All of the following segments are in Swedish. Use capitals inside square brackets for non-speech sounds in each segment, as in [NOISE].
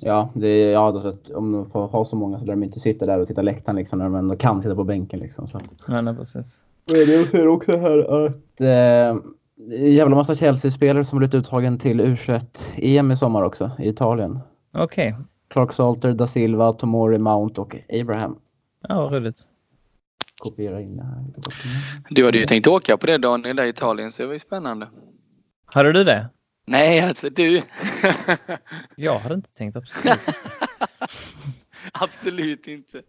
Ja, det är, ja alltså, om de får ha så många så lär de inte sitta där och titta läktaren liksom, när de ändå kan sitta på bänken. Liksom, så. Nej, nej, precis. Jag ser också här att eh, det är en jävla massa Chelsea-spelare som blivit uttagen till U21-EM i sommar också, i Italien. Okej. Okay. Clark Salter, Da Silva, Tomori, Mount och Abraham. Ja, vad roligt. Kopiera in det här. Du hade ju tänkt åka på det Daniel, där i Italien, så det var ju spännande. Hade du det? Nej, alltså du. [LAUGHS] jag hade inte tänkt absolut. [LAUGHS] absolut inte.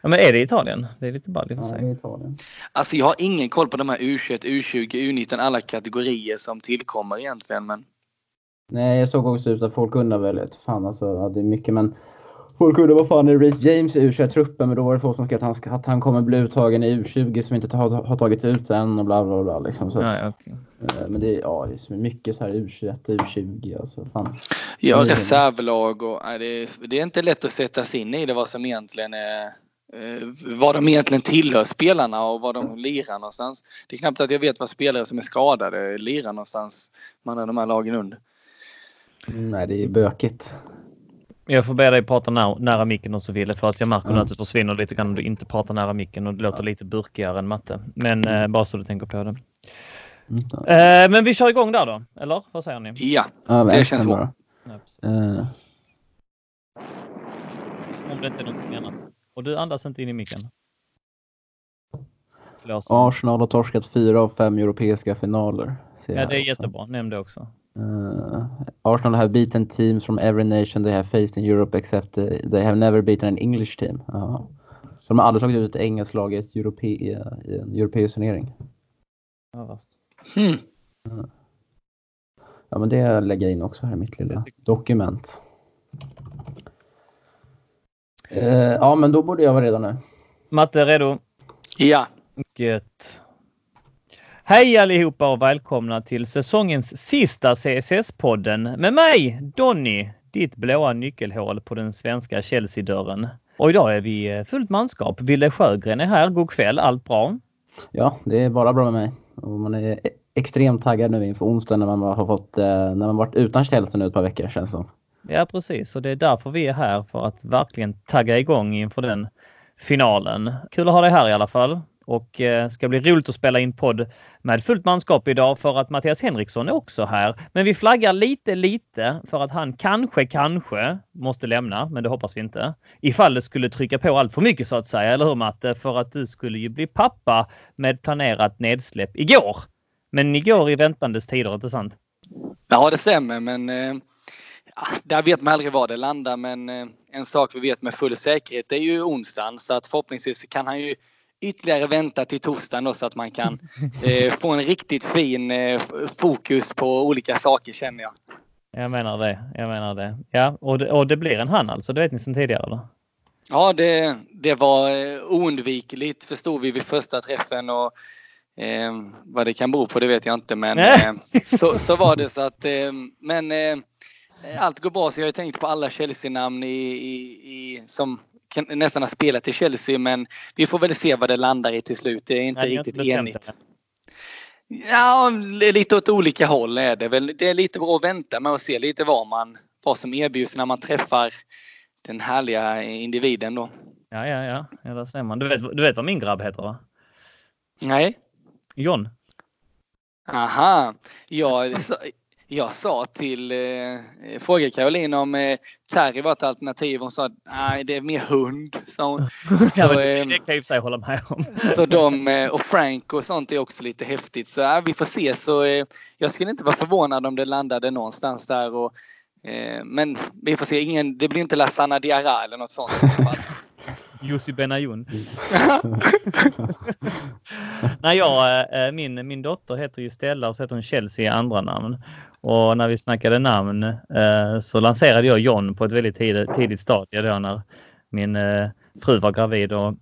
Ja, men är det Italien? Det är lite ballt i och för sig. Ja, Italien. Alltså jag har ingen koll på de här U21, U20, U19, alla kategorier som tillkommer egentligen. Men... Nej, jag såg också ut att folk undrar väl, fan alltså, ja, det är mycket men Folk undrar vad fan är Reece James i U21-truppen? Men då var det folk som skrev att han, att han kommer bli uttagen i U20 som inte har, har tagits ut än och bla bla bla. Liksom. Så, ja, okay. Eh, men det, ja, det är så mycket så här U21 U20. Alltså, fan. Ja, reservlag och nej, det, det är inte lätt att sätta sig in i det vad som egentligen är eh, vad de egentligen tillhör spelarna och vad de lirar någonstans. Det är knappt att jag vet vad spelare som är skadade lirar någonstans. Man har de här lagen under. Nej, det är bökigt. Jag får be dig prata nära, nära micken och så vidare för att jag märker mm. att det försvinner lite grann om du inte pratar nära micken och det låter lite burkigare än matte. Men eh, bara så du tänker på det. Mm. Eh, men vi kör igång där då, eller vad säger ni? Ja, ja det känns bra. Ja, uh. Om det inte är någonting annat. Och du andas inte in i micken. Arsenal har torskat fyra av fem europeiska finaler. Ja, det är jättebra. Nämn det också. Uh, Arsenal have beaten teams from every nation they have faced in Europe except uh, they have never beaten an English team. Uh. Så de har aldrig slagit ut ett engelskt lag i, ett europe i en europeisk turnering. Ja, hmm. ja, men det lägger jag in också här i mitt lilla dokument. Uh, ja, men då borde jag vara redo nu. Matte, är redo? Ja. Gött. Hej allihopa och välkomna till säsongens sista CSS-podden med mig Donny, ditt blåa nyckelhål på den svenska Chelsea-dörren. Och idag är vi eh, fullt manskap. Ville Sjögren är här. God kväll, allt bra? Ja, det är bara bra med mig. Och man är e- extremt taggad nu inför onsdag när man har fått, eh, när man varit utan Chelsea nu ett par veckor känns det som. Ja precis och det är därför vi är här för att verkligen tagga igång inför den finalen. Kul att ha dig här i alla fall och eh, ska bli roligt att spela in podd med fullt manskap idag för att Mattias Henriksson är också här. Men vi flaggar lite, lite för att han kanske, kanske måste lämna, men det hoppas vi inte. Ifall det skulle trycka på allt för mycket så att säga, eller hur Matte? För att du skulle ju bli pappa med planerat nedsläpp igår. Men igår i väntandes tider, inte sant? Ja, det stämmer, men eh, där vet man aldrig var det landar. Men eh, en sak vi vet med full säkerhet det är ju onsdagen så att förhoppningsvis kan han ju ytterligare vänta till torsdagen då, så att man kan eh, få en riktigt fin eh, fokus på olika saker känner jag. Jag menar det. Jag menar det. Ja, och det, och det blir en han alltså. Det vet ni sedan tidigare eller? Ja, det, det var eh, oundvikligt förstod vi vid första träffen och eh, vad det kan bero på det vet jag inte men eh, så, så var det så att eh, men eh, allt går bra så jag har tänkt på alla Chelsea-namn i, i, i, som nästan har spelat i Chelsea men vi får väl se vad det landar i till slut. Det är inte Nej, riktigt enigt. Ja, lite åt olika håll är det väl. Det är lite bra att vänta med att se lite vad, man, vad som erbjuds när man träffar den härliga individen då. Ja, ja, ja. ja där ser man. Du vet, du vet vad min grabb heter va? Nej. John. Aha. Ja, jag sa till, eh, frågade Caroline om eh, Terry var ett alternativ. Hon sa nej det är mer hund. Sa hon. [LAUGHS] Så, ja, det, det kan jag i sig hålla med om. [LAUGHS] så de, eh, och Frank och sånt är också lite häftigt. Så ja, vi får se. Så, eh, jag skulle inte vara förvånad om det landade någonstans där. Och, eh, men vi får se. Ingen, det blir inte Lasana Diarra eller något sånt. [LAUGHS] Jussi Benayoun. [LAUGHS] Nej, jag, eh, min, min dotter heter ju Stella och så heter hon Chelsea i andra namn. Och när vi snackade namn eh, så lanserade jag John på ett väldigt tidigt, tidigt stadie då när min eh, fru var gravid. Och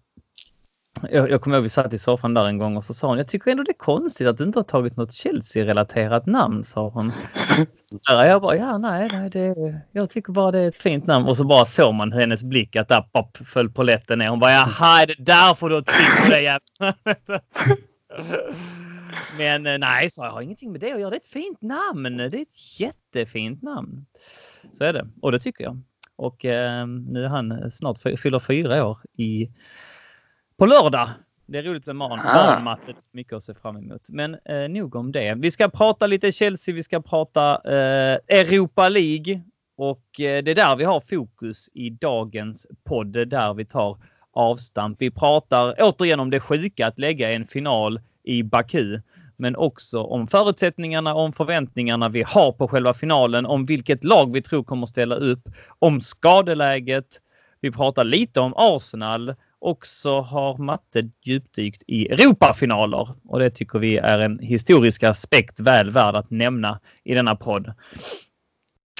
jag, jag kommer ihåg vi satt i soffan där en gång och så sa hon, jag tycker ändå det är konstigt att du inte har tagit något Chelsea-relaterat namn, sa hon. [LAUGHS] jag bara, ja nej, nej det, jag tycker bara det är ett fint namn. Och så bara såg man hennes blick att där pop, föll poletten ner. Hon bara, jaha, är det därför du tryckt på det jävla [LAUGHS] Men eh, nej, så jag har ingenting med det att göra. Det är ett fint namn. Det är ett jättefint namn. Så är det. Och det tycker jag. och eh, nu är han snart fyller fyra år i, på lördag. Det är roligt med man, barnmatte. Mycket att se fram emot. Men eh, nog om det. Vi ska prata lite Chelsea. Vi ska prata eh, Europa League och eh, det är där vi har fokus i dagens podd. Där vi tar avstamp. Vi pratar återigen om det sjuka att lägga en final i Baku men också om förutsättningarna, om förväntningarna vi har på själva finalen, om vilket lag vi tror kommer ställa upp, om skadeläget. Vi pratar lite om Arsenal och så har matte djupdykt i Europafinaler och det tycker vi är en historisk aspekt väl värd att nämna i denna podd.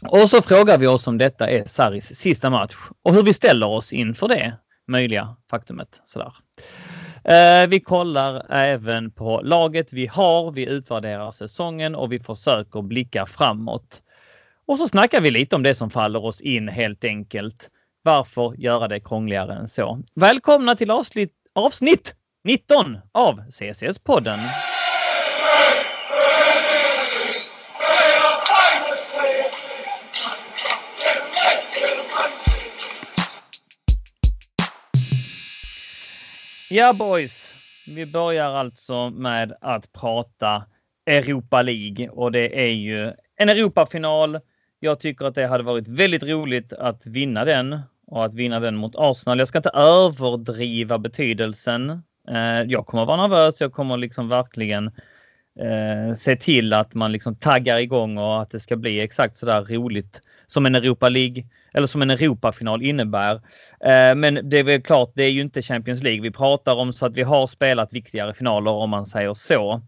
Och så frågar vi oss om detta är Saris sista match och hur vi ställer oss inför det möjliga faktumet. Sådär. Eh, vi kollar även på laget vi har. Vi utvärderar säsongen och vi försöker blicka framåt. Och så snackar vi lite om det som faller oss in helt enkelt. Varför göra det krångligare än så? Välkomna till avsnitt, avsnitt 19 av CCS-podden! Ja boys, vi börjar alltså med att prata Europa League och det är ju en Europafinal. Jag tycker att det hade varit väldigt roligt att vinna den och att vinna den mot Arsenal. Jag ska inte överdriva betydelsen. Eh, jag kommer vara nervös. Jag kommer liksom verkligen eh, se till att man liksom taggar igång och att det ska bli exakt så där roligt som en Europa League eller som en Europafinal innebär. Eh, men det är väl klart, det är ju inte Champions League vi pratar om så att vi har spelat viktigare finaler om man säger så.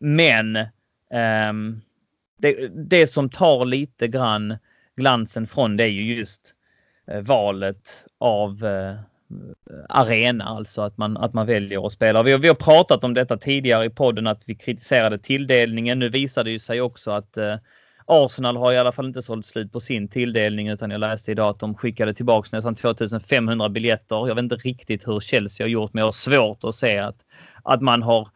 Men ehm, det, det som tar lite grann glansen från det är ju just Eh, valet av eh, arena, alltså att man, att man väljer att spela. Vi har, vi har pratat om detta tidigare i podden att vi kritiserade tilldelningen. Nu visade det ju sig också att eh, Arsenal har i alla fall inte sålt slut på sin tilldelning utan jag läste idag att de skickade tillbaks nästan 2500 biljetter. Jag vet inte riktigt hur Chelsea har gjort men jag har svårt att se att, att man har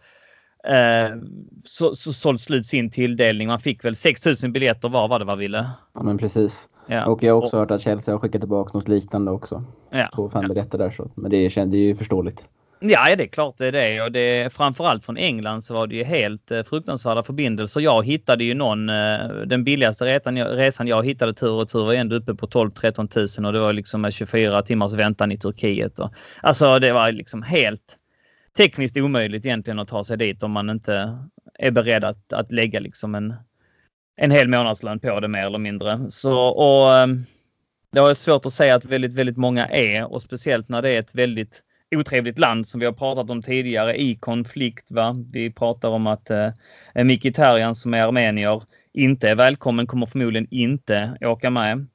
eh, så, så, sålt slut sin tilldelning. Man fick väl 6000 biljetter var var det var ville? Ja men precis. Ja. Och jag har också och, hört att Chelsea har skickat tillbaka något liknande också. Ja. Två fem biljetter där så. Men det, är, det är ju förståeligt. Ja, det är klart det är det. Och det, framförallt från England så var det ju helt eh, fruktansvärda förbindelser. Jag hittade ju någon, eh, den billigaste resan jag, resan jag hittade tur och tur var ändå uppe på 12-13 tusen och det var liksom 24 timmars väntan i Turkiet. Och, alltså det var liksom helt tekniskt omöjligt egentligen att ta sig dit om man inte är beredd att, att lägga liksom en, en hel månadslön på det mer eller mindre. Så, och, ehm, det har jag svårt att säga att väldigt, väldigt många är och speciellt när det är ett väldigt otrevligt land som vi har pratat om tidigare i konflikt. Va? Vi pratar om att eh, Mkhitaryan som är armenier inte är välkommen, kommer förmodligen inte åka med.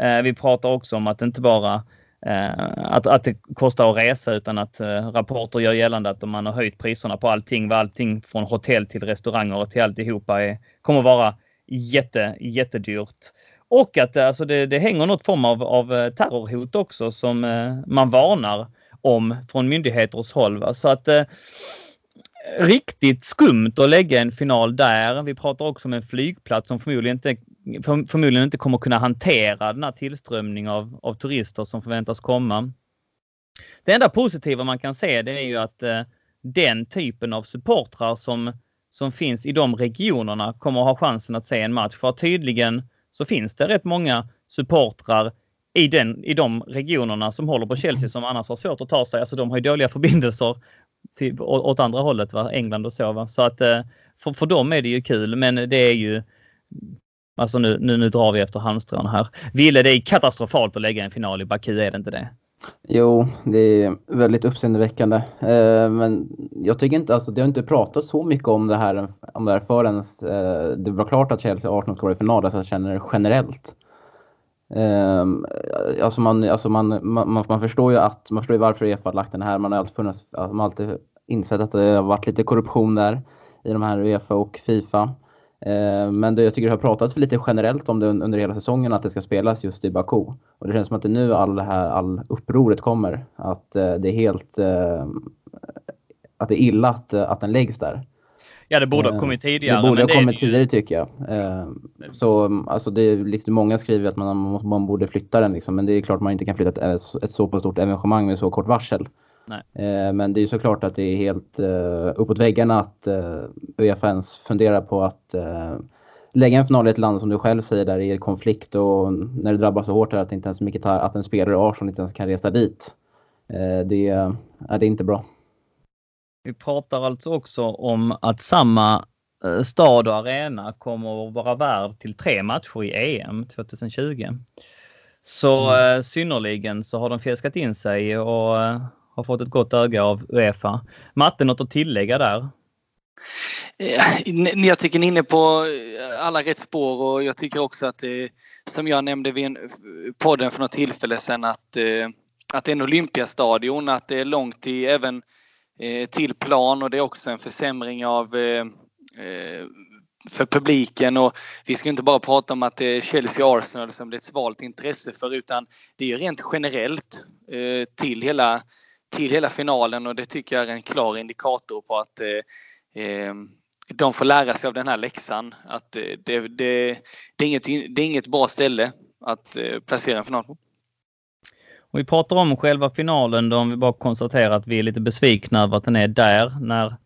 Eh, vi pratar också om att inte bara eh, att, att det kostar att resa utan att eh, rapporter gör gällande att om man har höjt priserna på allting, vad allting från hotell till restauranger och till alltihopa är, kommer vara jätte, jättedyrt. Och att eh, alltså det, det hänger något form av, av eh, terrorhot också som eh, man varnar om från myndigheters håll. Va? Så att eh, riktigt skumt att lägga en final där. Vi pratar också om en flygplats som förmodligen inte, för, förmodligen inte kommer kunna hantera den här tillströmningen av, av turister som förväntas komma. Det enda positiva man kan se det är ju att eh, den typen av supportrar som, som finns i de regionerna kommer att ha chansen att se en match. För tydligen så finns det rätt många supportrar i, den, i de regionerna som håller på Chelsea som annars har svårt att ta sig. Alltså de har ju dåliga förbindelser till, åt andra hållet, va? England och så. Va? Så att eh, för, för dem är det ju kul, men det är ju Alltså nu, nu, nu drar vi efter halmstrån här. Ville det är katastrofalt att lägga en final i Baku, är det inte det? Jo, det är väldigt uppseendeväckande. Eh, men jag tycker inte, alltså det har inte pratat så mycket om det här, om det här förrän eh, det var klart att Chelsea och Arsenal ska vara i final. Alltså jag känner generellt. Eh, alltså man, alltså man, man, man, förstår ju att man förstår ju varför Uefa har lagt den här. Man har alltid, funnits, alltså, man har alltid insett att det har varit lite korruption där i de här Uefa och Fifa. Uh, men det, jag tycker det har pratats lite generellt om det under hela säsongen att det ska spelas just i Baku. Och det känns som att det nu all det här all upproret kommer. Att uh, det är helt uh, att det är illa att, att den läggs där. Ja, det borde ha kommit tidigare. Det borde ha kommit tidigare tycker jag. Så alltså det är liksom, många skriver att man, man borde flytta den liksom, men det är klart man inte kan flytta ett, ett så pass stort evenemang med så kort varsel. Nej. Men det är såklart att det är helt uppåt väggarna att Uefa ens funderar på att lägga en final i ett land som du själv säger där i konflikt och när det drabbas så hårt att inte ens mycket att en spelare i Arsenal inte ens kan resa dit. Det, är, det är inte bra. Vi pratar alltså också om att samma eh, stad och arena kommer att vara värd till tre matcher i EM 2020. Så mm. Eh, synnerligen så har de fjäskat in sig och eh, har fått ett gott öga av Uefa. Matte, något att tillägga där? Eh, jag tycker ni är inne på eh, alla rätt spår och jag tycker också att det, som jag nämnde vid podden för något tillfälle sedan att, eh, att det är en Olympiastadion, att det är långt till även till plan och det är också en försämring av för publiken och vi ska inte bara prata om att det är Chelsea och Arsenal som det är ett svalt intresse för utan det är ju rent generellt till hela, till hela finalen och det tycker jag är en klar indikator på att eh, eh, de får lära sig av den här läxan. Att eh, det, det, det, är, inget, det är inget bra ställe att placera en final på. Och vi pratar om själva finalen då om vi bara konstaterar att vi är lite besvikna över att den är där när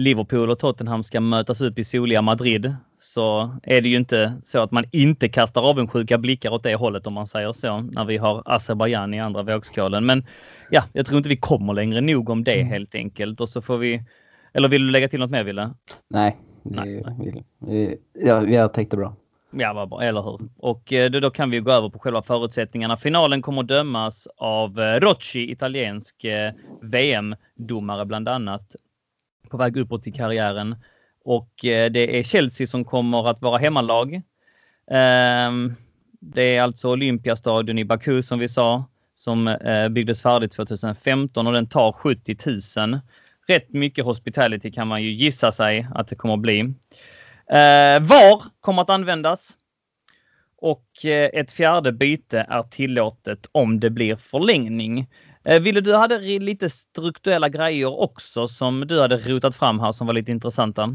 Liverpool och Tottenham ska mötas upp i soliga Madrid så är det ju inte så att man inte kastar avundsjuka blickar åt det hållet om man säger så när vi har Azerbajdzjan i andra vågskålen. Men ja, jag tror inte vi kommer längre nog om det mm. helt enkelt och så får vi eller vill du lägga till något mer Wille? Nej, Nej. Vi, vi, ja, jag tänkte bra. Ja, vad bra, eller hur? Och eh, då, då, kan vi gå över på själva förutsättningarna. Finalen kommer dömas av eh, Rocci, italiensk eh, VM-domare bland annat, på väg uppåt i karriären. Och eh, det är Chelsea som kommer att vara hemmalag. Ehm, det är alltså Olympiastadion i Baku som vi sa, som eh, byggdes färdigt 2015 och den tar 70 000. Rätt mycket hospitality kan man ju gissa sig att det kommer att bli. Eh, VAR kommer att användas. Och ett fjärde byte är tillåtet om det blir förlängning. Eh, Ville du hade lite strukturella grejer också som du hade rotat fram här som var lite intressanta?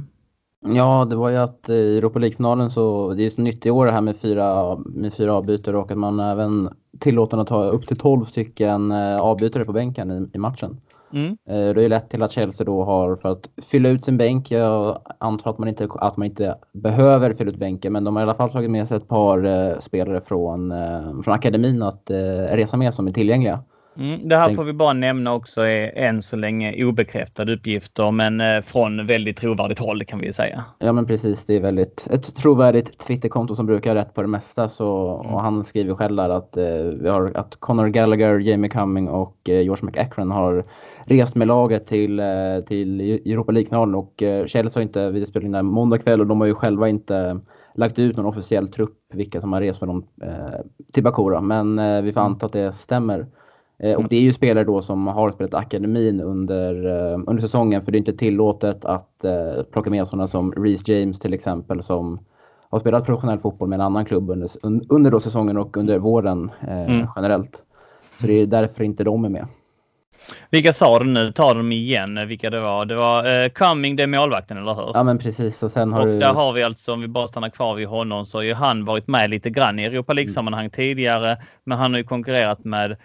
Ja, det var ju att i Europa League-finalen så det är så nytt i år det här med fyra, med fyra avbytare och att man även tillåter att ta upp till 12 stycken avbytare på bänken i, i matchen. Mm. Eh, det är lett till att Chelsea då har, för att fylla ut sin bänk, jag antar att man inte, att man inte behöver fylla ut bänken, men de har i alla fall tagit med sig ett par spelare från, från akademin att resa med som är tillgängliga. Mm, det här får vi bara nämna också är än så länge obekräftade uppgifter men från väldigt trovärdigt håll kan vi säga. Ja men precis, det är väldigt ett trovärdigt Twitterkonto som brukar ha rätt på det mesta. Så, mm. och han skriver själv där att, vi har, att Conor Gallagher, Jamie Cumming och George McEachran har rest med laget till, eh, till Europa League-finalen och eh, Chelsea har inte, vi spelade in där måndag kväll och de har ju själva inte lagt ut någon officiell trupp vilka som har rest med dem eh, till Bakura. Men vi får mm. anta att det stämmer. Och mm. det är ju spelare då som har spelat akademin under, under säsongen för det är inte tillåtet att plocka med sådana som Reece James till exempel som har spelat professionell fotboll med en annan klubb under, under då säsongen och under våren mm. generellt. Så det är därför inte de är med. Vilka sa du nu? Ta dem igen vilka det var. Det var eh, Cumming, det är målvakten, eller hur? Ja, men precis. Och sen har och du... där har vi alltså, om vi bara stannar kvar vid honom, så har ju han varit med lite grann i Europa League-sammanhang mm. tidigare. Men han har ju konkurrerat med Eh,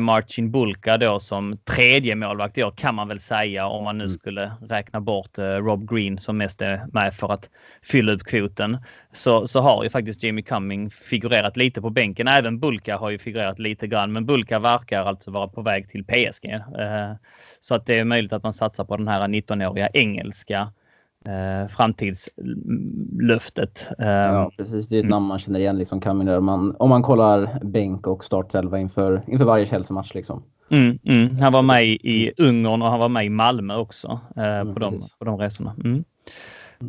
Marcin Bulka då som tredje målvakt i år kan man väl säga om man nu mm. skulle räkna bort eh, Rob Green som mest är med för att fylla upp kvoten. Så, så har ju faktiskt Jamie Cumming figurerat lite på bänken. Även Bulka har ju figurerat lite grann men Bulka verkar alltså vara på väg till PSG. Eh, så att det är möjligt att man satsar på den här 19-åriga engelska eh, framtidslöftet. Eh, ja, precis. Det är ett mm. namn man känner igen, liksom om man, om man kollar bänk och startelva inför, inför varje Chelsea-match. Liksom. Mm, mm. Han var med i Ungern och han var med i Malmö också eh, mm, på, de, på de resorna. Mm.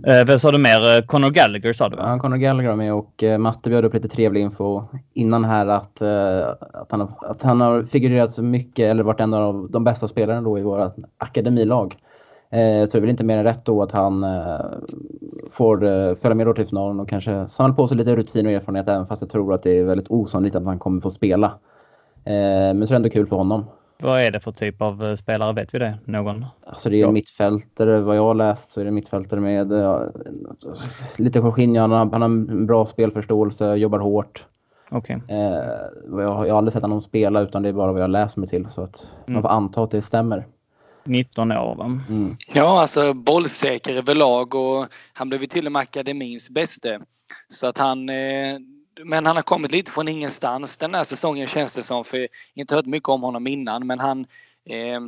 Eh, vem sa du mer? Eh, Conor Gallagher sa du? Ja, Conor Gallagher var med och eh, Matte bjöd upp lite trevlig info innan här att, eh, att, han, att han har figurerat så mycket eller varit en av de bästa spelarna då i våra akademilag. Eh, så det är väl inte mer än rätt då att han eh, får eh, följa med då till finalen och kanske samla på sig lite rutin och erfarenhet även fast jag tror att det är väldigt osannolikt att han kommer få spela. Men så är det ändå kul för honom. Vad är det för typ av eh, spelare? Vet vi det? Någon? Alltså det är ja. mittfältare, vad jag har läst så är det mittfältare med ja, lite Jorginho. Han, han har en bra spelförståelse, jobbar hårt. Okay. Eh, jag, jag har aldrig sett honom spela utan det är bara vad jag läst mig till så att mm. man får anta att det stämmer. 19 år va? Mm. Ja, alltså bollsäker överlag och han blev ju till och med akademins bäste. Så att han eh, men han har kommit lite från ingenstans den här säsongen känns det som. För inte hört mycket om honom innan men han eh,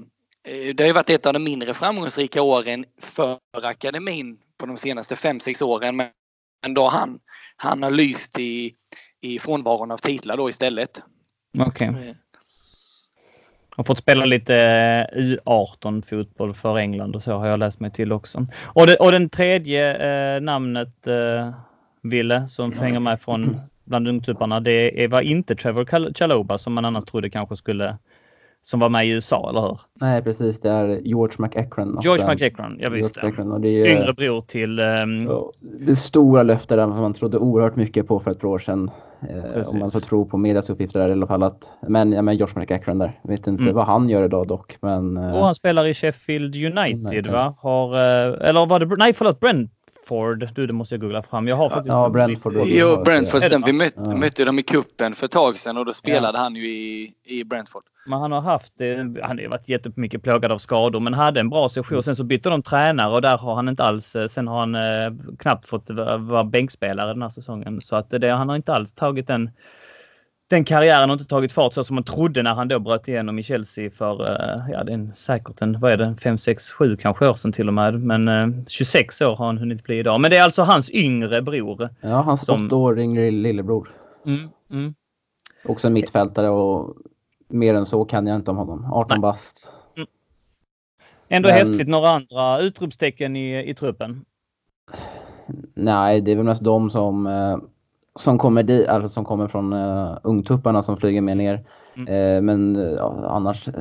det har ju varit ett av de mindre framgångsrika åren för akademin på de senaste 5-6 åren. Men då han, han har lyst i, i frånvaron av titlar då istället. Okej. Okay. Har fått spela lite eh, U18 fotboll för England och så har jag läst mig till också. Och, det, och den tredje eh, namnet eh, Ville som hänger med från bland ungtupparna. Det var inte Trevor Chaloba som man annars trodde kanske skulle som var med i USA, eller hur? Nej, precis. Det är George McEachran. George McEachran, ja visst. Och det är, Yngre bror till... Um... Det stora löftet där man trodde oerhört mycket på för ett par år sedan. Eh, om man får tro på medias uppgifter där i alla fall. Att, men, ja, men George McEachran där. Jag vet inte mm. vad han gör idag dock. Men, eh... Och han spelar i Sheffield United, United. va? Har, eh, eller var det... Nej, förlåt. Brent, Brentford. Du, det måste jag googla fram. Jag har faktiskt... Ja, Brentford. Jo, Brentford. Stämmer. Vi mötte, ja. mötte dem i kuppen för ett tag sedan och då spelade ja. han ju i, i Brentford. Men han har haft, han har varit jättemycket plågad av skador men hade en bra session. Mm. Sen så bytte de tränare och där har han inte alls, sen har han eh, knappt fått vara bänkspelare den här säsongen. Så att det, han har inte alls tagit den den karriären har inte tagit fart så som man trodde när han då bröt igenom i Chelsea för, eh, ja det är säkert en, vad är det, 5, 6, 7 kanske år sedan till och med. Men 26 eh, år har han hunnit bli idag. Men det är alltså hans yngre bror. Ja, hans som... åtta år yngre lillebror. Mm, mm. Också en mittfältare och mer än så kan jag inte om honom. 18 Nej. bast. Mm. Ändå Men... häftigt. Några andra utropstecken i, i truppen? Nej, det är väl mest de som eh, som kommer, di, alltså som kommer från uh, ungtupparna som flyger med ner. Mm. Uh, men uh, annars uh,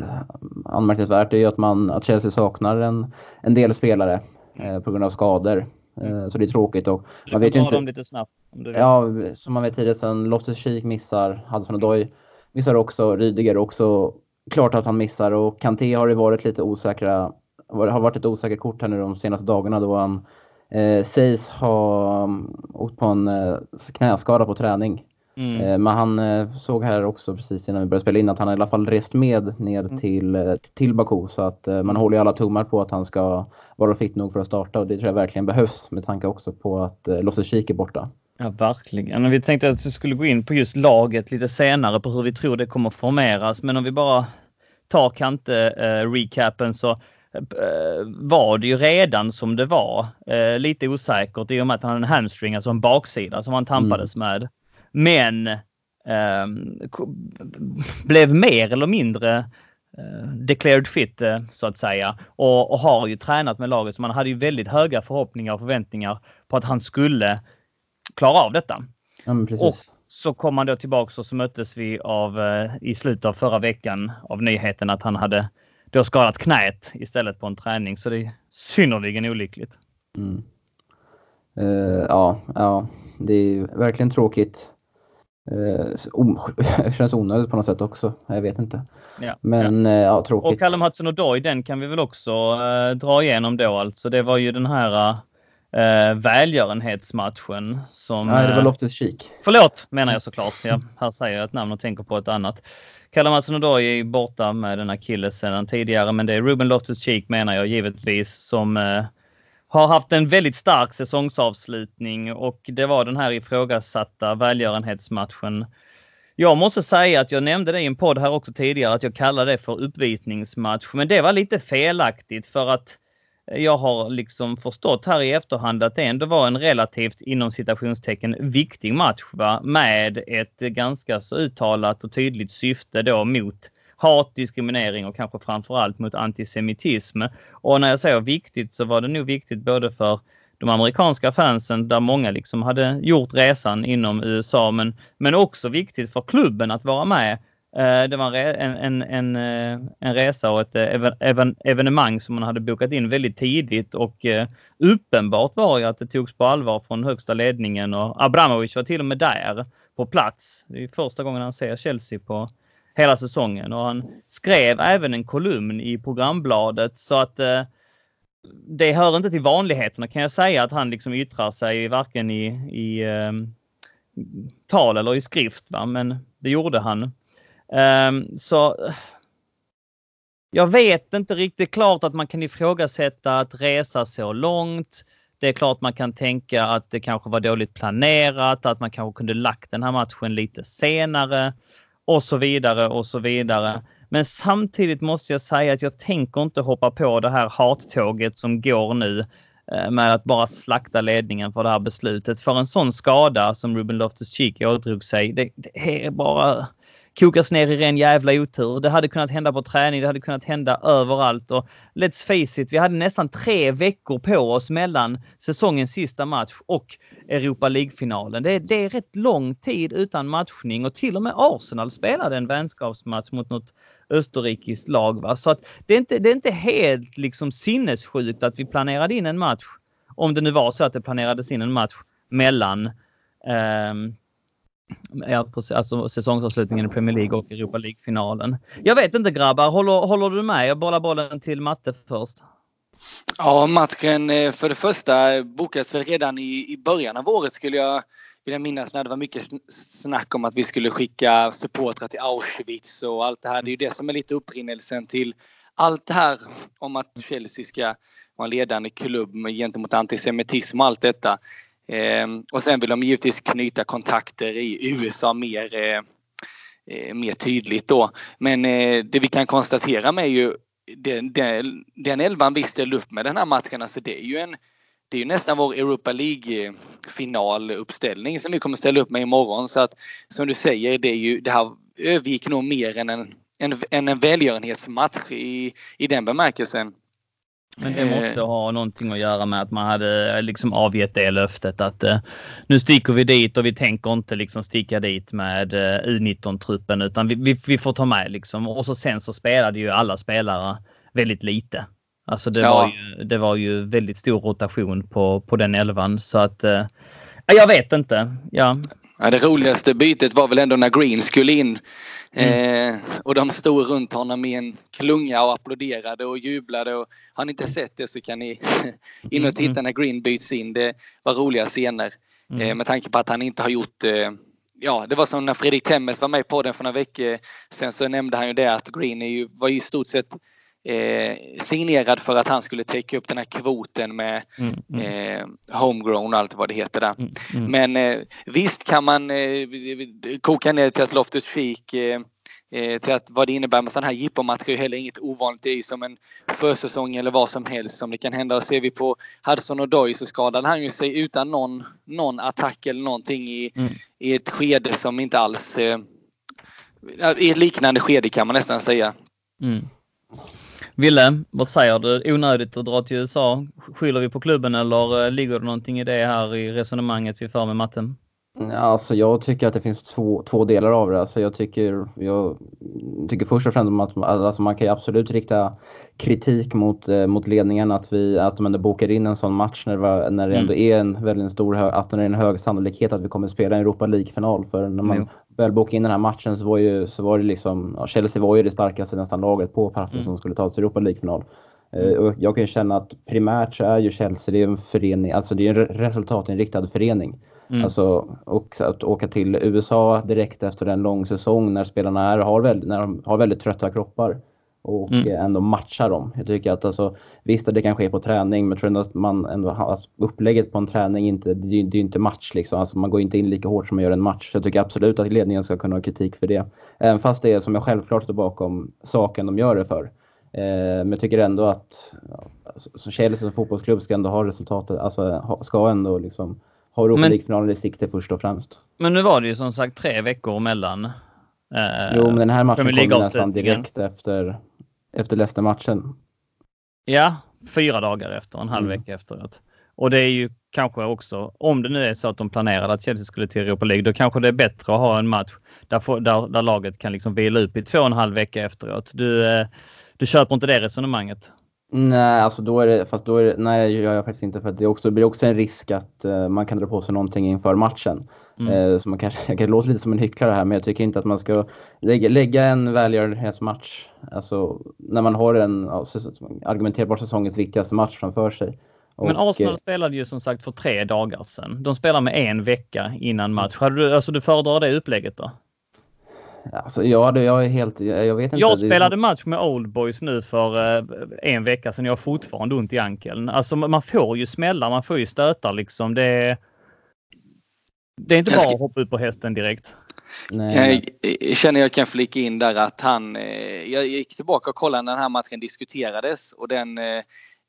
anmärkningsvärt är ju att, man, att Chelsea saknar en, en del spelare uh, på grund av skador. Mm. Så det är tråkigt. Och du man vet ju inte, dem lite snabbt. ja, som man vet tidigare sen Loftus Cheek missar, Hudson Odoi missar också, Rydiger också. Klart att han missar och Kanté har det varit lite osäkra, har varit ett osäkert kort här nu de senaste dagarna då han eh, sägs ha um, åkt på en eh, knäskada på träning. Mm. Eh, men han eh, såg här också precis innan vi började spela in att han i alla fall rest med ner mm. till, eh, till Baku. Så att eh, man håller ju alla tummar på att han ska vara fit nog för att starta och det tror jag verkligen behövs med tanke också på att eh, Losse är borta. Ja, verkligen. Vi tänkte att vi skulle gå in på just laget lite senare på hur vi tror det kommer formeras. Men om vi bara tar Kante-recapen eh, så var det ju redan som det var. Eh, lite osäkert i och med att han hade en hamstring, alltså en baksida som han tampades mm. med. Men eh, blev mer eller mindre eh, declared fit eh, så att säga och, och, har ju tränat med laget så man hade ju väldigt höga förhoppningar och förväntningar på att han skulle klara av detta. Ja, och så kom han då tillbaks och så möttes vi av eh, i slutet av förra veckan av nyheten att han hade då skadat knät istället på en träning. Så det är synnerligen olyckligt. Mm. Uh, ja, ja, det är verkligen tråkigt. Uh, [LAUGHS] känns onödigt på något sätt också. Jag vet inte. Ja, Men ja. Uh, ja, tråkigt. Och Callum Hudson Odoi, den kan vi väl också uh, dra igenom då alltså. Det var ju den här uh, välgörenhetsmatchen som... Nej, det var Loftus Cheek. Förlåt menar jag såklart. Jag, här säger jag ett namn och tänker på ett annat. Kalle Mattsson Odoi är borta med den akilles sedan tidigare, men det är Ruben Loftus-Cheek menar jag givetvis som eh, har haft en väldigt stark säsongsavslutning och det var den här ifrågasatta välgörenhetsmatchen. Jag måste säga att jag nämnde det i en podd här också tidigare att jag kallar det för uppvisningsmatch, men det var lite felaktigt för att jag har liksom förstått här i efterhand att det ändå var en relativt inom citationstecken viktig match va? med ett ganska så uttalat och tydligt syfte då mot hat, diskriminering och kanske framförallt mot antisemitism. Och när jag säger viktigt så var det nog viktigt både för de amerikanska fansen där många liksom hade gjort resan inom USA men, men också viktigt för klubben att vara med Eh, det var en, en, en, eh, en resa och ett eh, evenemang som man hade bokat in väldigt tidigt och uppenbart var ju att det togs på allvar från högsta ledningen och Abramovic var till och med där på plats. Det är första gången han ser Chelsea på hela säsongen och han skrev även en kolumn i programbladet så att det hör inte till vanligheterna kan jag säga att han liksom yttrar sig varken i, i tal eller i skrift. Va? Men det gjorde han. Um, så jag vet inte riktigt klart att man kan ifrågasätta att resa så långt. Det är klart man kan tänka att det kanske var dåligt planerat, att man kanske kunde lagt den här matchen lite senare och så vidare och så vidare. Men samtidigt måste jag säga att jag tänker inte hoppa på det här hattåget som går nu eh, med att bara slakta ledningen för det här beslutet. För en sån skada som Ruben Loftus-Cheek ådrog sig, det, det är bara kokas ner i ren jävla otur. Det hade kunnat hända på träning, det hade kunnat hända överallt och let's face it, vi hade nästan tre veckor på oss mellan säsongens sista match och Europa League-finalen. Det, det, är rätt lång tid utan matchning och till och med Arsenal spelade en vänskapsmatch mot något österrikiskt lag. Va? Så att det, är inte, det är inte helt liksom sinnessjukt att vi planerade in en match. Om det nu var så att det planerades in en match mellan eh, alltså säsongsavslutningen i Premier League och Europa League-finalen. Jag vet inte grabbar, håller, håller du med? Jag bollar bollen till Matte först. Ja, matchen eh, för det första bokades väl redan i, i början av året skulle jag vilja minnas när det var mycket snack om att vi skulle skicka supportrar till Auschwitz och allt det här. Det är ju det som är lite upprinnelsen till allt det här om att Chelsea ska vara en ledande klubb gentemot antisemitism och allt detta. Ehm, och sen vill de givetvis knyta kontakter i USA mer, eh, eh, mer tydligt då. Men eh, det vi kan konstatera med är ju den, den, den elvan vi ställde upp med den här matchen, alltså det är ju en det är ju nästan vår Europa League finaluppställning som vi kommer ställa upp med imorgon. Så att som du säger, det, är ju, det här övergick nog mer än en, en, en välgörenhetsmatch i, i den bemärkelsen. Men det måste eh. ha någonting att göra med att man hade eh, liksom avgett det löftet att uh, nu sticker vi dit och vi tänker inte liksom sticka dit med uh, U19-truppen utan vi, vi, vi, får ta med liksom. Och så sen så spelade ju alla spelare väldigt lite. Alltså det, ja. var, ju, det var ju väldigt stor rotation på, på den elvan så att uh, jag vet inte. Ja. Ja, det roligaste bytet var väl ändå när Green skulle in. Mm. Eh, och de stod runt honom i en klunga och applåderade och jublade. Och har ni inte sett det så kan ni [LAUGHS] in och titta när Green byts in. Det var roliga scener. Mm. Eh, med tanke på att han inte har gjort eh, Ja, det var som när Fredrik Temmes var med på den för några veckor sen så nämnde han ju det att Green är ju, var i stort sett eh, signerad för att han skulle täcka upp den här kvoten med mm, mm. Eh, homegrown och allt vad det heter där. Mm, mm. Men eh, visst kan man eh, koka ner till att Loftus Cheek eh, eh, till att vad det innebär med sådana här jippomatcher är heller inget ovanligt. Det är ju som en försäsong eller vad som helst som det kan hända. Och ser vi på Hudson och Doy så skadade han ju sig utan någon, någon attack eller någonting i, mm. i ett skede som inte alls... Eh, I ett liknande skede kan man nästan säga. Mm. Ville, vad säger du? Onödigt att dra till USA? Skyller vi på klubben eller eh, ligger det någonting i det här i resonemanget vi för med matten? Alltså jag tycker att det finns två, två delar av det. Alltså jag, tycker, jag tycker först och främst att alltså man kan absolut rikta kritik mot, eh, mot ledningen att, vi, att de ändå bokar in en sån match när det, när det ändå mm. är en väldigt stor att det är en hög sannolikhet att vi kommer spela en Europa League-final. För när man mm. väl bokade in den här matchen så var, ju, så var det liksom, ja, Chelsea var ju det starkaste nästan laget på pappret mm. som skulle ta sig Europa League-final. Uh, och jag kan ju känna att primärt så är ju Chelsea det är en förening, alltså det är en resultatinriktad förening. Mm. Alltså, och att åka till USA direkt efter en lång säsong när spelarna är, har, väldigt, när de har väldigt trötta kroppar och mm. ändå matcha dem. Jag tycker att alltså, visst att det kan ske på träning men jag tror ändå att man ändå har alltså, upplägget på en träning inte, det, är ju inte match liksom. Alltså, man går inte in lika hårt som man gör en match. Så jag tycker absolut att ledningen ska kunna ha kritik för det. Även fast det är som jag självklart står bakom saken de gör det för. Eh, men jag tycker ändå att ja, alltså, Chelsea som fotbollsklubb ska ändå ha resultatet, alltså ska ändå liksom ha Europa League-finalen i sikte först och främst. Men nu var det ju som sagt tre veckor mellan. Eh, jo, men den här matchen kom nästan direkt efter, efter Leicester-matchen. Ja, fyra dagar efter, en halv mm. vecka efteråt. Och det är ju kanske också, om det nu är så att de planerade att Chelsea skulle till Europa League, då kanske det är bättre att ha en match där, där, där laget kan liksom vila upp i två och en halv vecka efteråt. Du, eh, du köper inte det resonemanget? Nej, alltså då är det, fast då är det, nej det gör jag faktiskt inte för det, också, blir också en risk att uh, man kan dra på sig någonting inför matchen. Mm. Uh, så man kanske, [LAUGHS] jag kan låta lite som en hycklare här men jag tycker inte att man ska lägga, lägga en välgörenhetsmatch, alltså när man har en ja, argumenterbart säsongens viktigaste match framför sig. Men Arsenal spelade ju som sagt för tre dagar sedan. De spelar med en vecka innan match. Hade du, alltså du föredrar det upplägget då? Alltså, ja, det, jag är helt... Jag vet inte. Jag spelade match med Old Boys nu för eh, en vecka sedan. Jag har fortfarande ont i ankeln. Alltså man får ju smällar, man får ju stötar liksom. Det, det är inte bara att hoppa ut på hästen direkt. Nej. Jag känner jag kan flika in där att han... Eh, jag gick tillbaka och kollade när den här matchen diskuterades och den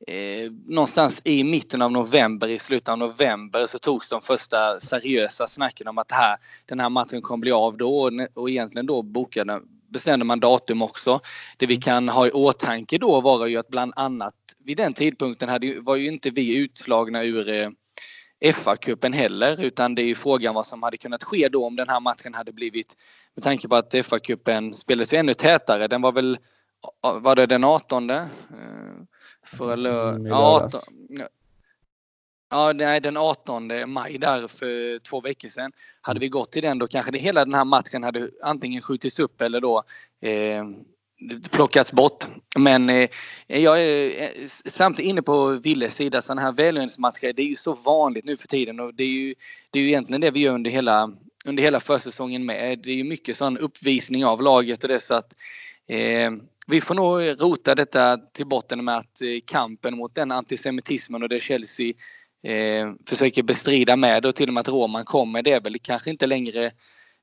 eh, någonstans i mitten av november, i slutet av november så togs de första seriösa snacken om att här, den här matchen kommer bli av då och, och egentligen då bokade, bestämde man datum också. Det vi kan ha i åtanke då var ju att bland annat vid den tidpunkten hade, var ju inte vi utslagna ur eh, FA-cupen heller utan det är ju frågan vad som hade kunnat ske då om den här matchen hade blivit med tanke på att FA-cupen spelades ju ännu tätare. Den var väl, var det den 18? För mm, ja, 18, ja, nej, den 18 maj där för två veckor sedan. Hade vi gått till den då kanske det, hela den här matchen hade antingen skjutits upp eller då eh, plockats bort. Men eh, jag är eh, samtidigt inne på Willes sida. Sådana här välgörenhetsmatcher, det är ju så vanligt nu för tiden och det är ju, det är ju egentligen det vi gör under hela, under hela försäsongen med. Det är ju mycket sån uppvisning av laget och det så att eh, vi får nog rota detta till botten med att eh, kampen mot den antisemitismen och det Chelsea eh, försöker bestrida med och till och med att Roman kommer, det är väl kanske inte längre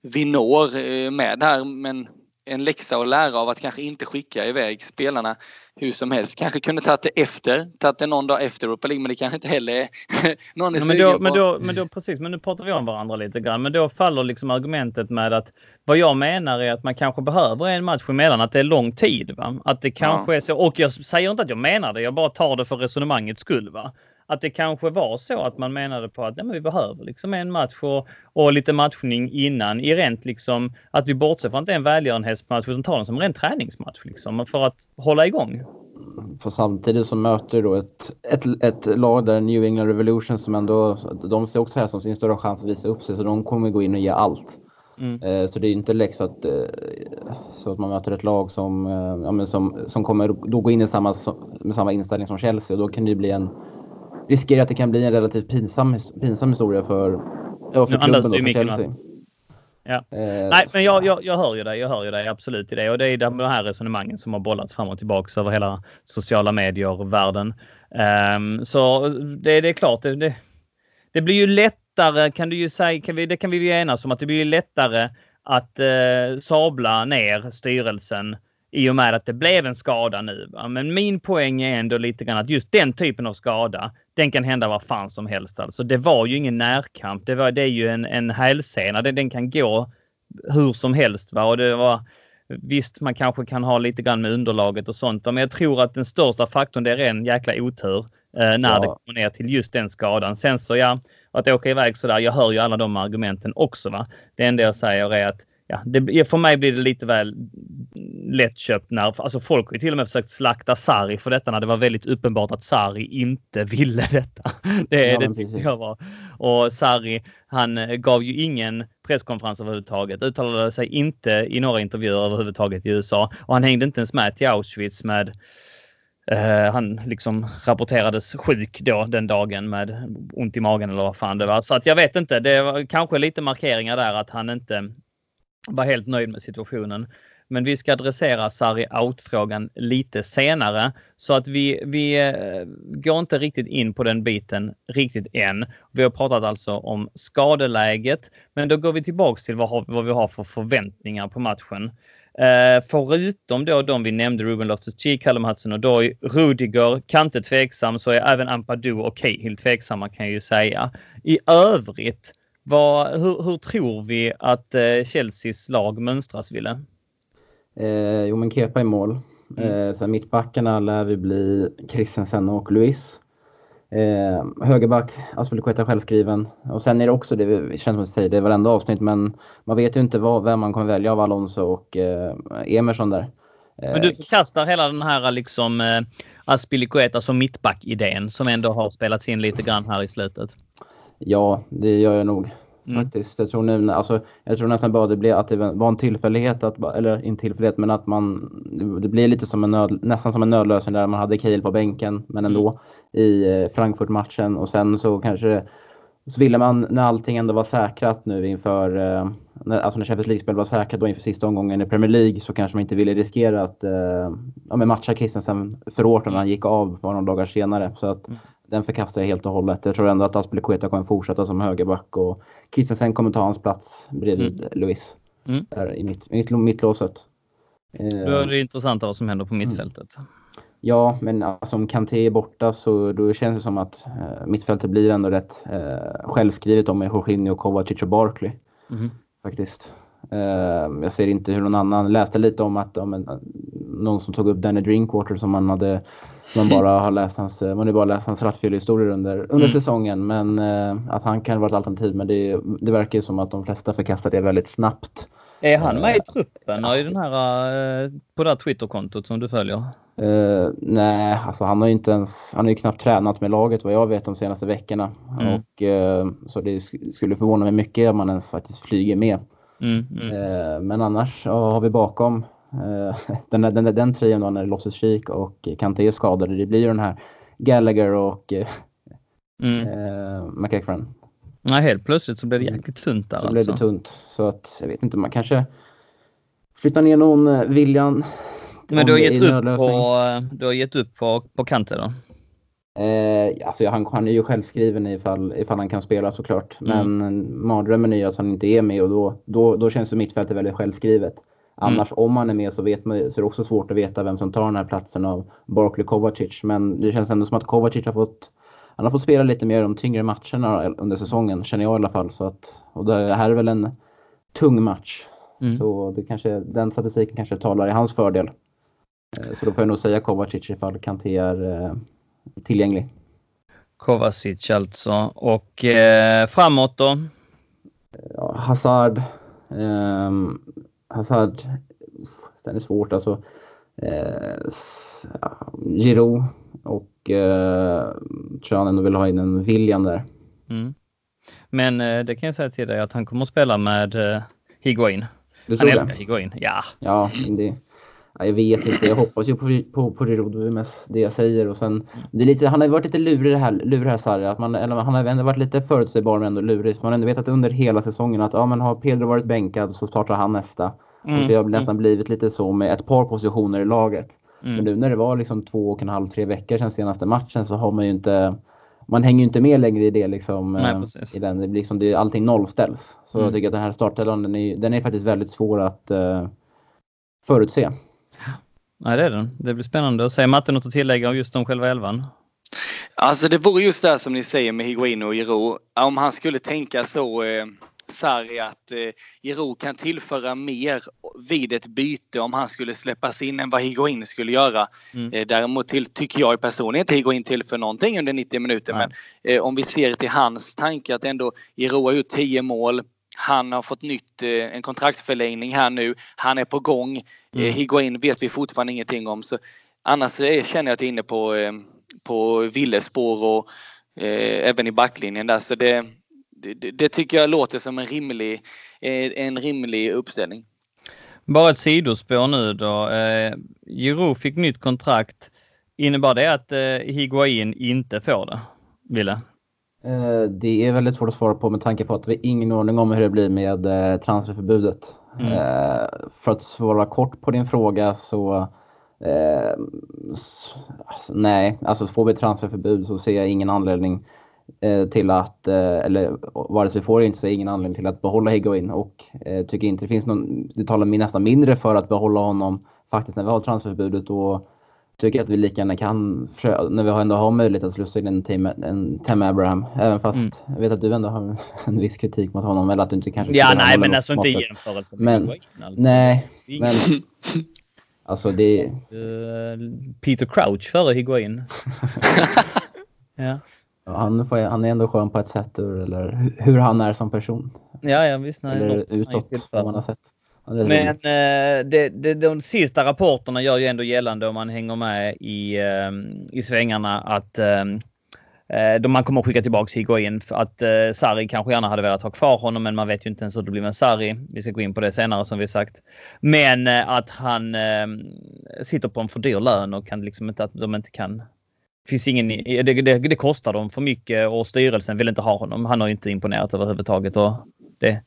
vi når eh, med här men en läxa att lära av att kanske inte skicka iväg spelarna hur som helst. Kanske kunde tagit det efter, tagit det någon dag efter Europa League, men det kanske inte heller är [LAUGHS] någon är ja, men, då, men, då, men då precis, men nu pratar vi om varandra lite grann. Men då faller liksom argumentet med att vad jag menar är att man kanske behöver en match emellan, att det är lång tid. Va? Att det kanske ja. är så. Och jag säger inte att jag menar det, jag bara tar det för resonemangets skull. Va? Att det kanske var så att man menade på att nej, vi behöver liksom en match och, och lite matchning innan i rent liksom att vi bortser från att det är en välgörenhetsmatch utan tar den som en ren träningsmatch liksom för att hålla igång. För samtidigt så möter då ett, ett, ett lag där New England Revolution som ändå, de ser också här som sin större chans att visa upp sig så de kommer gå in och ge allt. Mm. Eh, så det är inte lätt så att, eh, så att man möter ett lag som, eh, ja, som, som kommer då gå in i samma, med samma inställning som Chelsea och då kan det bli en riskerar att det kan bli en relativt pinsam, pinsam historia för, ja, för klubben då, för Chelsea. Ja. Eh, Nej, men jag, jag, jag hör ju dig. Jag hör ju dig absolut i det. Och det är de här resonemangen som har bollats fram och tillbaka över hela sociala medier-världen. Um, så det, det är klart, det, det, det, blir ju lättare kan du ju säga, kan vi, det kan vi ju enas om att det blir lättare att eh, sabla ner styrelsen i och med att det blev en skada nu. Va? Men min poäng är ändå lite grann att just den typen av skada, den kan hända vad fan som helst. Alltså, det var ju ingen närkamp. Det, var, det är ju en, en hälsena. Den, den kan gå hur som helst. Va? Och det var, visst, man kanske kan ha lite grann med underlaget och sånt. Men jag tror att den största faktorn det är en jäkla otur eh, när ja. det kommer ner till just den skadan. Sen så ja, att åka iväg sådär. Jag hör ju alla de argumenten också. Va? Det enda jag säger är att ja, det, för mig blir det lite väl lättköpt när alltså folk har till och med försökt slakta Sarri för detta när det var väldigt uppenbart att Sarri inte [LAUGHS] ville detta. Det, ja, det tyckte jag var. Och Sarri, han eh, gav ju ingen presskonferens överhuvudtaget, uttalade sig inte i några intervjuer överhuvudtaget i USA och han hängde inte ens med till Auschwitz med Uh, han liksom rapporterades sjuk då den dagen med ont i magen eller vad fan det var. Så att jag vet inte. Det var kanske lite markeringar där att han inte var helt nöjd med situationen. Men vi ska adressera Sarri out-frågan lite senare så att vi, vi eh, går inte riktigt in på den biten riktigt än. Vi har pratat alltså om skadeläget, men då går vi tillbaks till vad, vad vi har för förväntningar på matchen. Eh, förutom då de vi nämnde, Ruben Loftus-Cheek, Callum Hudson-Odoi, Rudiger, Kante tveksam, så är även Ampadu och Cahill tveksamma kan jag ju säga. I övrigt, vad, hur, hur, tror vi att eh, Chelseas lag mönstras, Ville? Eh, jo, men Kepa i mål. Mm. Eh, sen mittbackarna lär vi bli Christensen och Luis. Eh, högerback, Aspelekueta självskriven. Och sen är det också, det känns som att säga det är varenda avsnitt, men man vet ju inte vad, vem man kommer välja av Alonso och eh, Emerson där. Men du förkastar hela den här liksom eh, Aspilicueta som mittback-idén som ändå har spelats in lite grann här i slutet? Ja, det gör jag nog. Mm. Faktiskt. Jag tror, nu, alltså, jag tror nästan bara det blev att det var en tillfällighet, att, eller inte tillfällighet, men att man, det blir lite som en nöd, nästan som en nödlösning där man hade Kiel på bänken, men ändå mm. i eh, Frankfurt-matchen och sen så kanske så ville man när allting ändå var säkrat nu inför, eh, när, alltså när Champions League-spel var säkrat då inför sista omgången i Premier League så kanske man inte ville riskera att eh, ja, matcha Christensen för hårt när han gick av bara några dagar senare. Så att mm. Den förkastar jag helt och hållet. Jag tror ändå att Aspelekueta kommer fortsätta som högerback och Christensen kommer ta hans plats bredvid mm. Luis. Mm. Där i mitt, mitt, mittlåset. Eh, då är det intressant vad som händer på mittfältet. Mm. Ja, men alltså, om Kanté är borta så då känns det som att eh, mittfältet blir ändå rätt eh, självskrivet om med Jorginho, Kovacic och Barkley. Mm. Faktiskt. Eh, jag ser inte hur någon annan, läste lite om att om en, någon som tog upp Danny Drinkwater som man hade man [LAUGHS] bara har läst hans, man har bara läst hans rattfyllehistorier under, under mm. säsongen. Men eh, att han kan vara ett alternativ. Men det, det verkar ju som att de flesta förkastar det väldigt snabbt. Är han med i eh, truppen i den här, eh, på det här Twitterkontot som du följer? Uh, nej, alltså han har ju inte ens, han har ju knappt tränat med laget vad jag vet de senaste veckorna. Mm. Och, uh, så det skulle förvåna mig mycket om han ens faktiskt flyger med. Mm, mm. Uh, men annars ja, har vi bakom den, den, den, den trion då när Losses Chic och Kanté är skadade. Det blir ju den här Gallagher och mm. McEachran. Nej, helt plötsligt så blev det jäkligt tunt där. Så alltså. blev det tunt. Så att jag vet inte, man kanske flyttar ner någon William men du har, gett upp på, du har gett upp på, på Kante då? Eh, alltså han, han är ju självskriven ifall, ifall han kan spela såklart. Mm. Men mardrömmen är ju att han inte är med och då, då, då känns det mittfältet väldigt självskrivet. Annars mm. om han är med så, vet man, så är det också svårt att veta vem som tar den här platsen av Barkley Kovacic. Men det känns ändå som att Kovacic har fått han har fått spela lite mer de tyngre matcherna under säsongen, känner jag i alla fall. Så att, och det här är väl en tung match. Mm. Så det kanske, den statistiken kanske talar i hans fördel. Eh, så då får jag nog säga Kovacic ifall Kanté är eh, tillgänglig. Kovacic alltså. Och eh, framåt då? Ja, Hazard. Eh, Hazard. Den är svårt alltså. Eh, Giroud och eh, tror han ändå vill ha in en William där. Mm. Men eh, det kan jag säga till dig att han kommer att spela med eh, Higuain. Han älskar Higuain, ja. Ja, det, jag vet inte, jag hoppas ju på, på, på Giroud med det jag säger. Och sen, det är lite, han har varit lite lurig det här, lurig här Sarri. Att man, eller han har ändå varit lite förutsägbar men ändå lurig. man har ändå vetat under hela säsongen att ja, men har Pedro varit bänkad så startar han nästa. Mm. Och det har nästan blivit lite så med ett par positioner i laget. Mm. Men nu när det var liksom två och en halv, tre veckor sedan senaste matchen så har man ju inte man hänger ju inte med längre i det liksom. Nej, eh, i den. Det blir liksom, det, allting nollställs. Så mm. jag tycker att den här startelvan den är, den är faktiskt väldigt svår att uh, förutse. Nej, det är den. Det blir spännande att se. Matte, något att tillägga om just om själva elvan? Alltså det vore just det som ni säger med Higuain och Giro. Om han skulle tänka så eh, Sarri att eh, Giro kan tillföra mer vid ett byte om han skulle släppas in än vad Higuain skulle göra. Mm. Eh, däremot till, tycker jag personligen inte Higuain tillför någonting under 90 minuter. Nej. Men eh, om vi ser till hans tanke att ändå Giro har gjort 10 mål. Han har fått nytt, eh, en kontraktsförlängning här nu. Han är på gång. Eh, mm. Higuain vet vi fortfarande ingenting om. Så annars är, känner jag att jag är inne på, eh, på villespår och eh, även i backlinjen där. Så det, det, det, tycker jag låter som en rimlig, en rimlig uppställning. Bara ett sidospår nu då. Eh, Giroud fick nytt kontrakt. Innebar det att eh, Higuain inte får det? Ville? Eh, det är väldigt svårt att svara på med tanke på att vi har ingen ordning om hur det blir med eh, transferförbudet. Mm. Eh, för att svara kort på din fråga så alltså, nej, alltså får vi transferförbud så ser jag ingen anledning till att, eller vare sig vi får det inte så är ingen anledning till att behålla Higuain och tycker inte det finns någon, det talar nästan mindre för att behålla honom faktiskt när vi har transferförbudet och tycker att vi lika gärna kan, när vi ändå har möjlighet att slussa in en Tim, en Tim Abraham. Även fast mm. jag vet att du ändå har en viss kritik mot honom. Eller att du inte kanske... Ja, nej, men alltså inte i jämförelse med men, alltså. Nej, men... Alltså det... Uh, Peter Crouch före Higuain. [LAUGHS] ja. Han, får, han är ändå skön på ett sätt, eller hur han är som person. Ja, ja visst. Nej, eller utåt, vad man har sett. Men eh, det, det, de sista rapporterna gör ju ändå gällande om man hänger med i, eh, i svängarna att eh, de man kommer att skicka tillbaks Higuain att eh, Sarri kanske gärna hade velat ha kvar honom men man vet ju inte ens hur det blir med Sarri. Vi ska gå in på det senare som vi sagt. Men eh, att han eh, sitter på en för dyr lön och kan liksom inte att de inte kan finns ingen, det, det, det, kostar dem för mycket och styrelsen vill inte ha honom. Han har inte imponerat överhuvudtaget. Och det,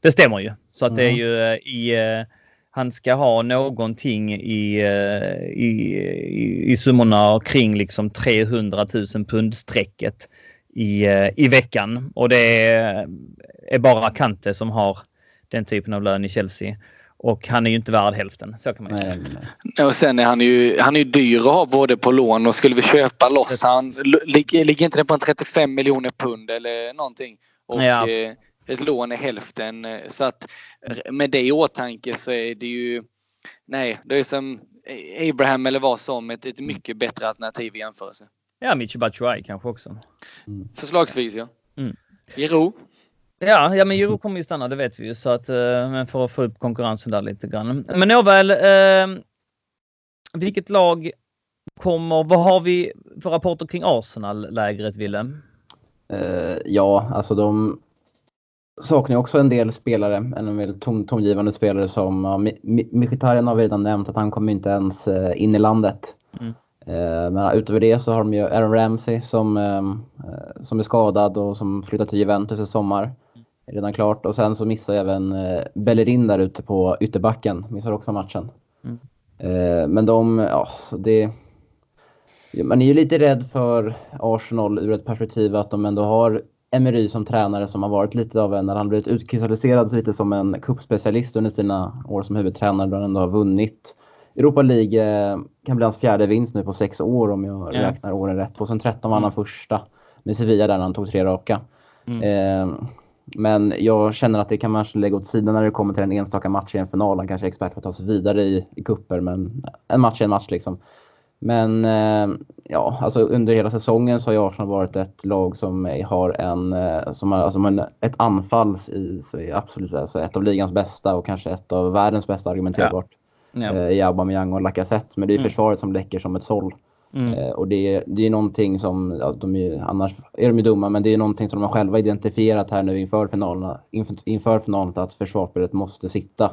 det stämmer ju. Så att det är ju eh, i eh, han ska ha någonting i, eh, i, i, i summorna kring liksom 300 000 pund strecket i, i veckan. Och det är, är bara Kante som har den typen av lön i Chelsea. Och han är ju inte värd hälften. Så kan man säga. Och sen är han ju, han är ju dyr att ha både på lån och skulle vi köpa loss han. Ligger, ligger inte det på en 35 miljoner pund eller någonting? Och, ja ett lån är hälften. Så att med det i åtanke så är det ju Nej, det är som Abraham eller vad som ett, ett mycket bättre alternativ i jämförelse. Ja, Michi Batshuayi kanske också. Mm. Förslagsvis ja. Mm. Giro? Ja, ja men Giro kommer ju stanna, det vet vi ju. Så att, eh, men för att få upp konkurrensen där lite grann. Men nåväl. Eh, vilket lag kommer... Vad har vi för rapporter kring Arsenal-lägret, Willem? Uh, ja, alltså de saknar också en del spelare, en väldigt ton, tongivande spelare som ja, Mkhitaryan har vi redan nämnt att han kommer inte ens uh, in i landet. Mm. Uh, men utöver det så har de ju Aaron Ramsey som, uh, som är skadad och som flyttar till Juventus i sommar. Redan klart. Och sen så missar även uh, Bellerin där ute på ytterbacken. Missar också matchen. Mm. men de, ja, det... Man är ju lite rädd för Arsenal ur ett perspektiv att de ändå har Emery som tränare som har varit lite av en, när han blivit utkristalliserad lite som en kuppspecialist under sina år som huvudtränare då han ändå har vunnit Europa League eh, kan bli hans fjärde vinst nu på sex år om jag ja. räknar åren rätt. 2013 vann han mm. första med Sevilla där han tog tre raka. Mm. Eh, men jag känner att det kan man lägga åt sidan när det kommer till en enstaka match i en final. Han kanske är expert på att ta sig vidare i, i kupper men en match är en match liksom. Men eh, ja, alltså under hela säsongen så har Arsenal varit ett lag som har en, eh, som har, alltså en, ett anfall i, så är absolut alltså ett av ligans bästa och kanske ett av världens bästa argumenterbart. Ja. Ja. Eh, I Aubameyang och Lacazette. Men det är mm. försvaret som läcker som ett såll. Mm. Och det, det är någonting som, ja, de är, annars är de ju dumma, men det är någonting som de har själva identifierat här nu inför finalerna, inför, inför finalen att försvarsspelet måste sitta.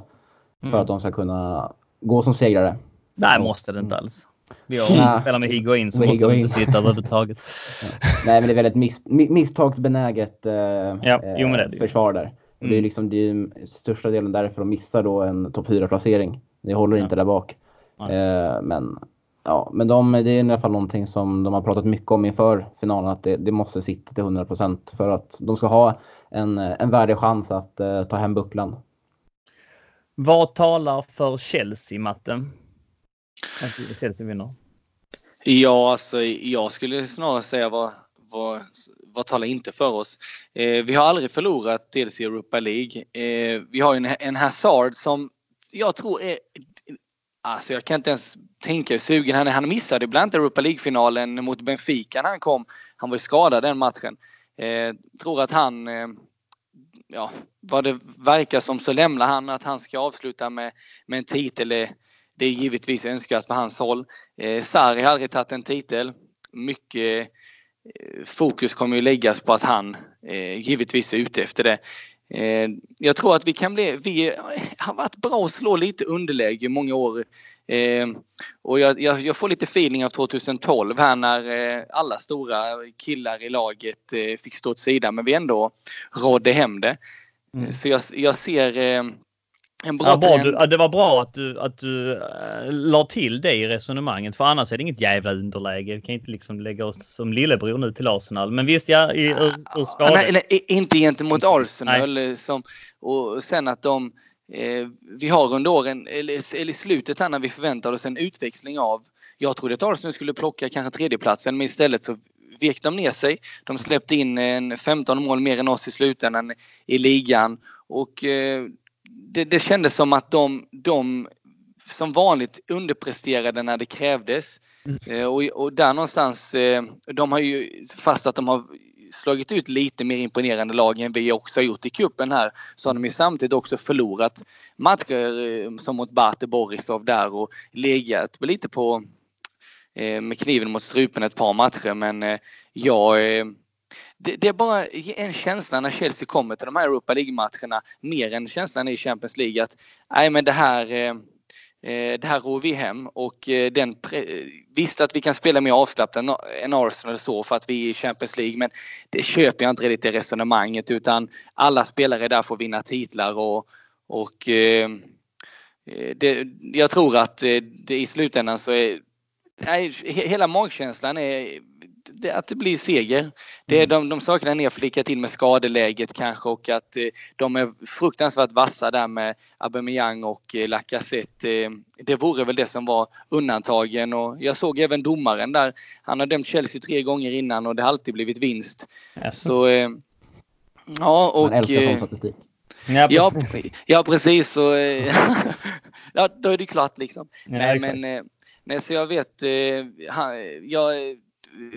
Mm. För att de ska kunna gå som segrare. Nej, måste det inte alls. Vi har spelar med Higuain så måste de inte sitta överhuvudtaget. [LAUGHS] Ja. Nej, men det är väldigt mis misstagsbenäget eh, ja, jo, det det. försvar där. Mm. Det är mm. liksom det är största delen därför de missar då en topp 4-placering. Det håller ja. inte där bak. Eh, men ja, men de, det är i alla fall någonting som de har pratat mycket om inför finalen. Att det, det måste sitta till 100% för att de ska ha en, en värdig chans att uh, ta hem bucklan. Vad talar för Chelsea, Matte? Att Chelsea vinner? Ja, alltså jag skulle snarare säga vad, vad, vad talar inte för oss? Eh, vi har aldrig förlorat dels i Europa League. Eh, vi har en, en Hazard som jag tror är Alltså jag kan inte ens tänka hur sugen han är. Han missade ibland Europa League-finalen mot Benfica när han kom. Han var ju skadad den matchen. Eh, tror att han, eh, ja, vad det verkar som så lämnar han att han ska avsluta med, med en titel eh, det är givetvis önskvärt på hans håll. Eh, Sarri har aldrig tagit en titel. Mycket eh, fokus kommer ju läggas på att han eh, givetvis är ute efter det. Eh, jag tror att vi kan bli, vi har varit bra att slå lite underläge i många år. Eh, och jag, jag, jag, får lite feeling av 2012 här när eh, alla stora killar i laget fick stå åt sidan men vi ändå rådde hem det. Mm. Så jag, jag ser en bra ja, bra, du, det var bra att du, att du äh, la till det i resonemanget för annars är det inget jävla underläge. Vi kan inte liksom lägga oss som lillebror nu till Arsenal. Men visst, ja, i, ur, ur skada. Nej, eller, inte gentemot Arsenal. Som, och sen att de eh, vi har under åren, eller, eller i slutet här när vi förväntade oss en utväxling av jag trodde att Arsenal skulle plocka kanske tredjeplatsen men istället så vek de ner sig. De släppte in en 15 mål mer än oss i slutändan i ligan och eh, det, det kändes som att de, de som vanligt underpresterade när det krävdes. Mm. Eh, och, och, där någonstans, eh, de har ju, fast att de har slagit ut lite mer imponerande lag än vi också har gjort i kuppen här så har de ju samtidigt också förlorat matcher eh, som mot Bate Borisov där och legat lite på med kniven mot strupen ett par matcher men jag det, det, är bara en känsla när Chelsea kommer till de här Europa League-matcherna mer än känslan i Champions League att nej men det här Eh, eh det här ror vi hem och eh, den, visst att vi kan spela mer avslappnat än Arsenal så för att vi är i Champions League men det köper jag inte riktigt det resonemanget utan alla spelare där får vinna titlar och, och eh, eh det, jag tror att eh, det, i slutändan så är nej, hela magkänslan är det, att det blir seger. Det är mm. de, de sakerna ni har flickat in med skadeläget kanske och att eh, de är fruktansvärt vassa där med Aubameyang och eh, Lacazette. Eh, det vore väl det som var undantagen och jag såg även domaren där. Han har dömt Chelsea tre gånger innan och det har alltid blivit vinst. Yes. Så ja och... Man älskar sån statistik. Ja, ja, precis. Och, [LAUGHS] ja, då är det klart liksom. Ja, nej, men, nej, så jag vet, jag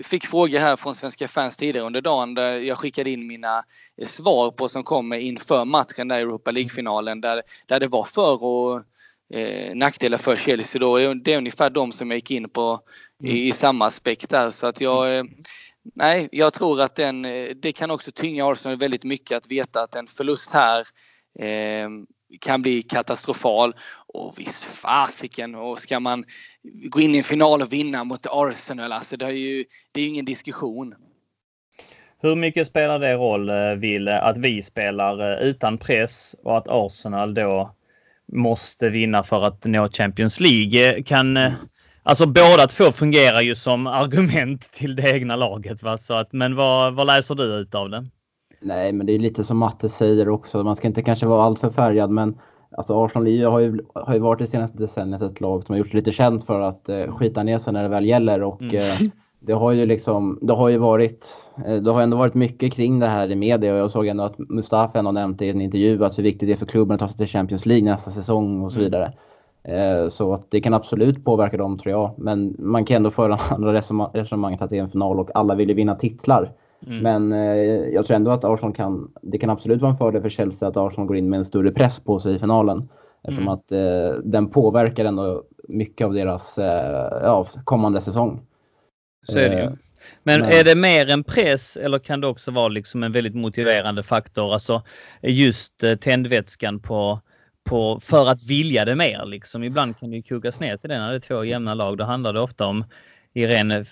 fick frågor här från Svenska fans tidigare under dagen där jag skickade in mina svar på som kommer inför matchen där i Europa League-finalen där, där det var för och eh, nackdelar för Chelsea då. Det är ungefär de som jag gick in på i, i samma aspekt där. Så att jag eh, Nej, jag tror att den, det kan också tynga Arsenal väldigt mycket att veta att en förlust här eh, kan bli katastrofal. Och visst fasiken, och ska man gå in i en final och vinna mot Arsenal, alltså det är ju det är ingen diskussion. Hur mycket spelar det roll, eh, Ville, eh, att vi spelar eh, utan press och att Arsenal då måste vinna för att nå Champions League? Kan, alltså båda två fungerar ju som [LAUGHS] argument till det egna laget. Va? Så att, men vad, vad läser du ut av det? Nej, men det är lite som Matte säger också. Man ska inte kanske vara alltför färgad, men alltså Arsenal har ju, har ju varit det senaste decenniet ett lag som har gjort sig lite känt för att eh, skita ner sig när det väl gäller. Och, mm. eh, det har ju liksom, det har ju varit, eh, det har ändå varit mycket kring det här i media och jag såg ändå att Mustafa ändå nämnt i en intervju att hur viktigt det är för klubben att ta sig till Champions League nästa säsong och så mm. vidare. Mm. Så att det kan absolut påverka dem tror jag. Men man kan ändå föra [LAUGHS] andra resonemanget att det är en final och alla vill ju vinna titlar. Mm. Men eh, jag tror ändå att Arsenal kan, det kan absolut vara en fördel för Chelsea att Arsenal går in med en större press på sig i finalen. Eftersom mm. att eh, den påverkar ändå mycket av deras eh, ja, kommande säsong. Så är det ju. Eh, men, är det mer en press eller kan det också vara liksom en väldigt motiverande faktor? Alltså just eh, tändvätskan på, på, för att vilja det mer. Liksom. Ibland kan det kokas ner till det när det är två jämna lag. Då handlar det ofta om i ren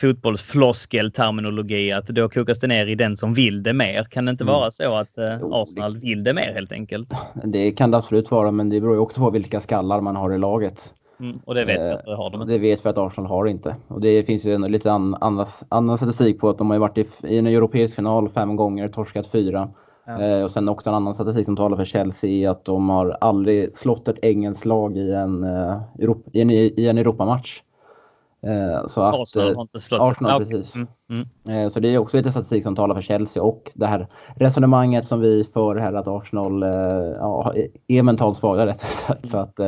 fotbollsfloskelterminologi att då kokas det ner i den som vill det mer. Kan det inte mm. vara så att eh, Arsenal vill det mer helt enkelt? Det kan det absolut vara, men det beror ju också på vilka skallar man har i laget. Mm, och det vet vi att det har de inte. Det vet vi att Arsenal har inte. Och det finns ju lite an, annan, annan statistik på att de har varit i, i en europeisk final fem gånger, torskat fyra. Ja. Eh, och sen också en annan statistik som talar för Chelsea att de har aldrig slått ett engelskt lag i en, uh, Europa, i en, i en Europamatch. Eh, så att, Arsenal har inte slått. Arsenal, precis. Mm, mm. Eh, så det är också lite statistik som talar för Chelsea och det här resonemanget som vi för här att Arsenal eh, ja, är mentalt svaga [LAUGHS] rätt sagt. Så att,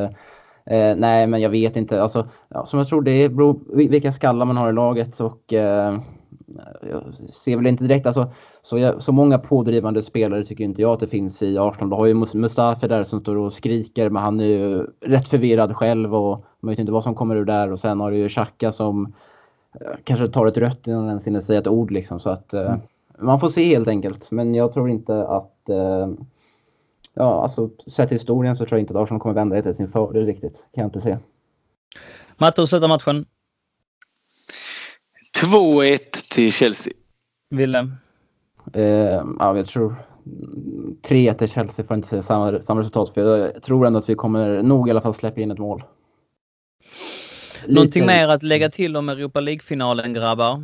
nej, men jag vet inte. Alltså, ja, som jag tror det beror vilka skallar man har i laget och jag ser väl inte direkt, alltså, så, jag, så många pådrivande spelare tycker inte jag att det finns i Arsenal. Du har ju Mustafi där som står och skriker men han är ju rätt förvirrad själv och man vet inte vad som kommer ur där. Och sen har du ju Xhaka som eh, kanske tar ett rött innan ens hinner säga ett ord liksom. Så att mm. man får se helt enkelt. Men jag tror inte att eh, Ja, alltså sett till historien så tror jag inte att Arsenal kommer vända det till sin fördel riktigt. Kan jag inte se. Matte, hur slutar matchen? 2-1 till Chelsea. Willem? Eh, ja, jag tror 3-1 till Chelsea får inte säga samma, samma resultat för jag tror ändå att vi kommer nog i alla fall släppa in ett mål. Någonting Lite... mer att lägga till om Europa League-finalen grabbar?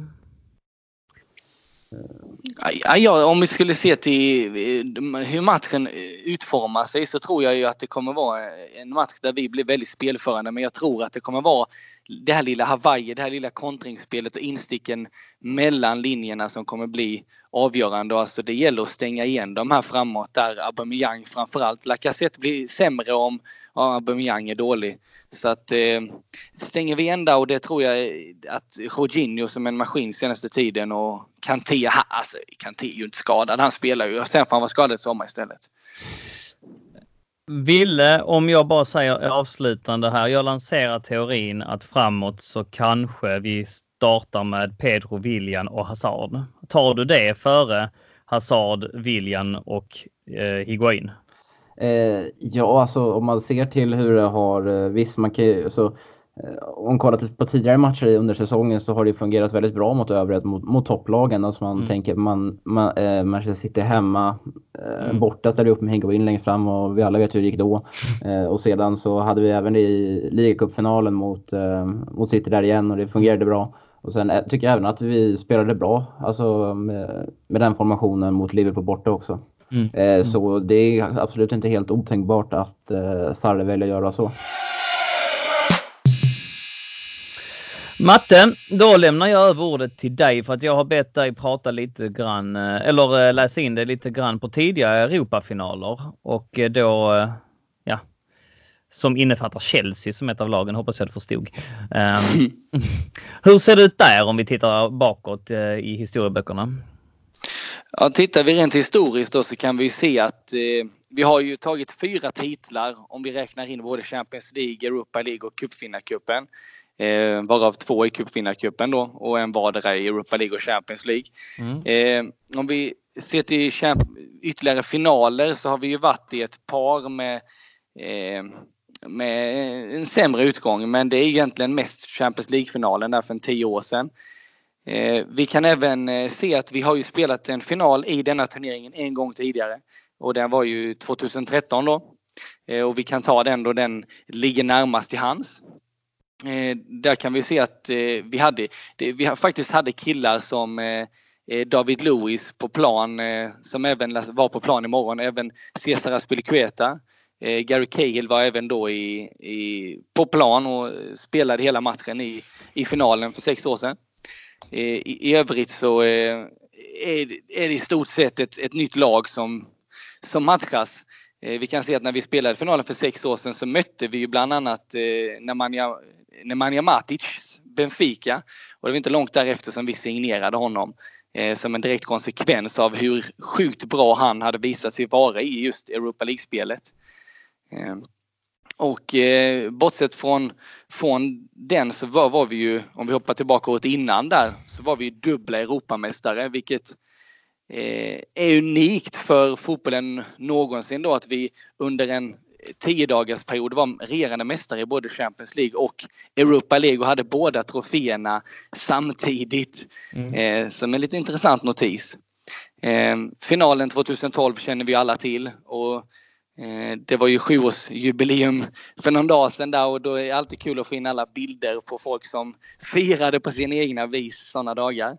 Ja, om vi skulle se till eh, hur matchen utformar sig så tror jag ju att det kommer vara en match där vi blir väldigt spelförande. Men jag tror att det kommer vara det här lilla Hawaii, det här lilla kontringsspelet och insticken mellan linjerna som kommer bli avgörande. Alltså det gäller att stänga igen de här framåt där Aubameyang framförallt. Lacazette blir sämre om ja, Aubameyang är dålig. Så att eh, stänger vi igen där och det tror jag att Jorginho som en maskin senaste tiden och Kanté, alltså Kanté är ju inte skadad. Han spelar ju. Sen får han vara skadad i sommar istället. Ville, om jag bara säger avslutande här. Jag lanserar teorin att framåt så kanske vi startar med Pedro, William och Hazard. Tar du det före Hazard, William och eh, Higuain? Eh, ja, alltså om man ser till hur det har, eh, visst man kan ju, så om man kollar på tidigare matcher under säsongen så har det fungerat väldigt bra mot övriga, mot, mot topplagen. Alltså man mm. tänker, man, man, äh, Manchester City hemma, äh, mm. borta ställer upp med Higuain längst fram och vi alla vet hur det gick då. Äh, [LAUGHS] och sedan så hade vi även i ligacupfinalen mot, äh, mot City där igen och det fungerade bra. Och sen tycker jag även att vi spelade bra, alltså med, med den formationen mot Liverpool borta också. Mm. Mm. Så det är absolut inte helt otänkbart att eh, Sarri väljer att göra så. Matte, då lämnar jag över ordet till dig för att jag har bett dig prata lite grann eh, eller eh, läsa in det lite grann på tidigare Europafinaler och eh, då ja, som innefattar Chelsea som ett av lagen, hoppas jag du förstod. Um, [LAUGHS] hur ser det ut där om vi tittar bakåt i historieböckerna? Ja, tittar vi rent historiskt då så kan vi se att eh, vi har ju tagit fyra titlar om vi räknar in både Champions League, Europa League och cupvinnarcupen. Eh, varav två i cupvinnarcupen då och en vardera i Europa League och Champions League. Mm. Eh, om vi ser till ytterligare finaler så har vi ju varit i ett par med, eh, med en sämre utgång men det är egentligen mest Champions League-finalen där för en tio år sedan. Eh, vi kan även eh, se att vi har ju spelat en final i denna turneringen en gång tidigare och den var ju 2013 då. Eh, och vi kan ta den då den ligger närmast till hands. Eh, där kan vi se att eh, vi hade, vi faktiskt hade killar som eh, David Lewis på plan, som även var på plan imorgon, även Cesar Aspilicueta. Gary Cahill var även då i, i, på plan och spelade hela matchen i, i finalen för sex år sedan. I, i övrigt så är, är det i stort sett ett, ett nytt lag som, som matchas. Vi kan se att när vi spelade finalen för sex år sedan så mötte vi ju bland annat Nemanja Nemanja Matic, Benfica. Och det var inte långt därefter som vi signerade honom eh, som en direkt konsekvens av hur sjukt bra han hade visat sig vara i just Europa League-spelet. Eh, och eh, bortsett från, från den så var, var vi ju, om vi hoppar tillbaka året innan där, så var vi dubbla Europamästare vilket eh, är unikt för fotbollen någonsin då att vi under en tio dagars period var regerande mästare i både Champions League och Europa League och hade båda troféerna samtidigt. Mm. Eh, som en lite intressant notis. Eh, finalen 2012 känner vi alla till och eh, det var ju sjuårsjubileum för någon dag sedan där och då är det alltid kul att få in alla bilder på folk som firade på sin egna vis sådana dagar.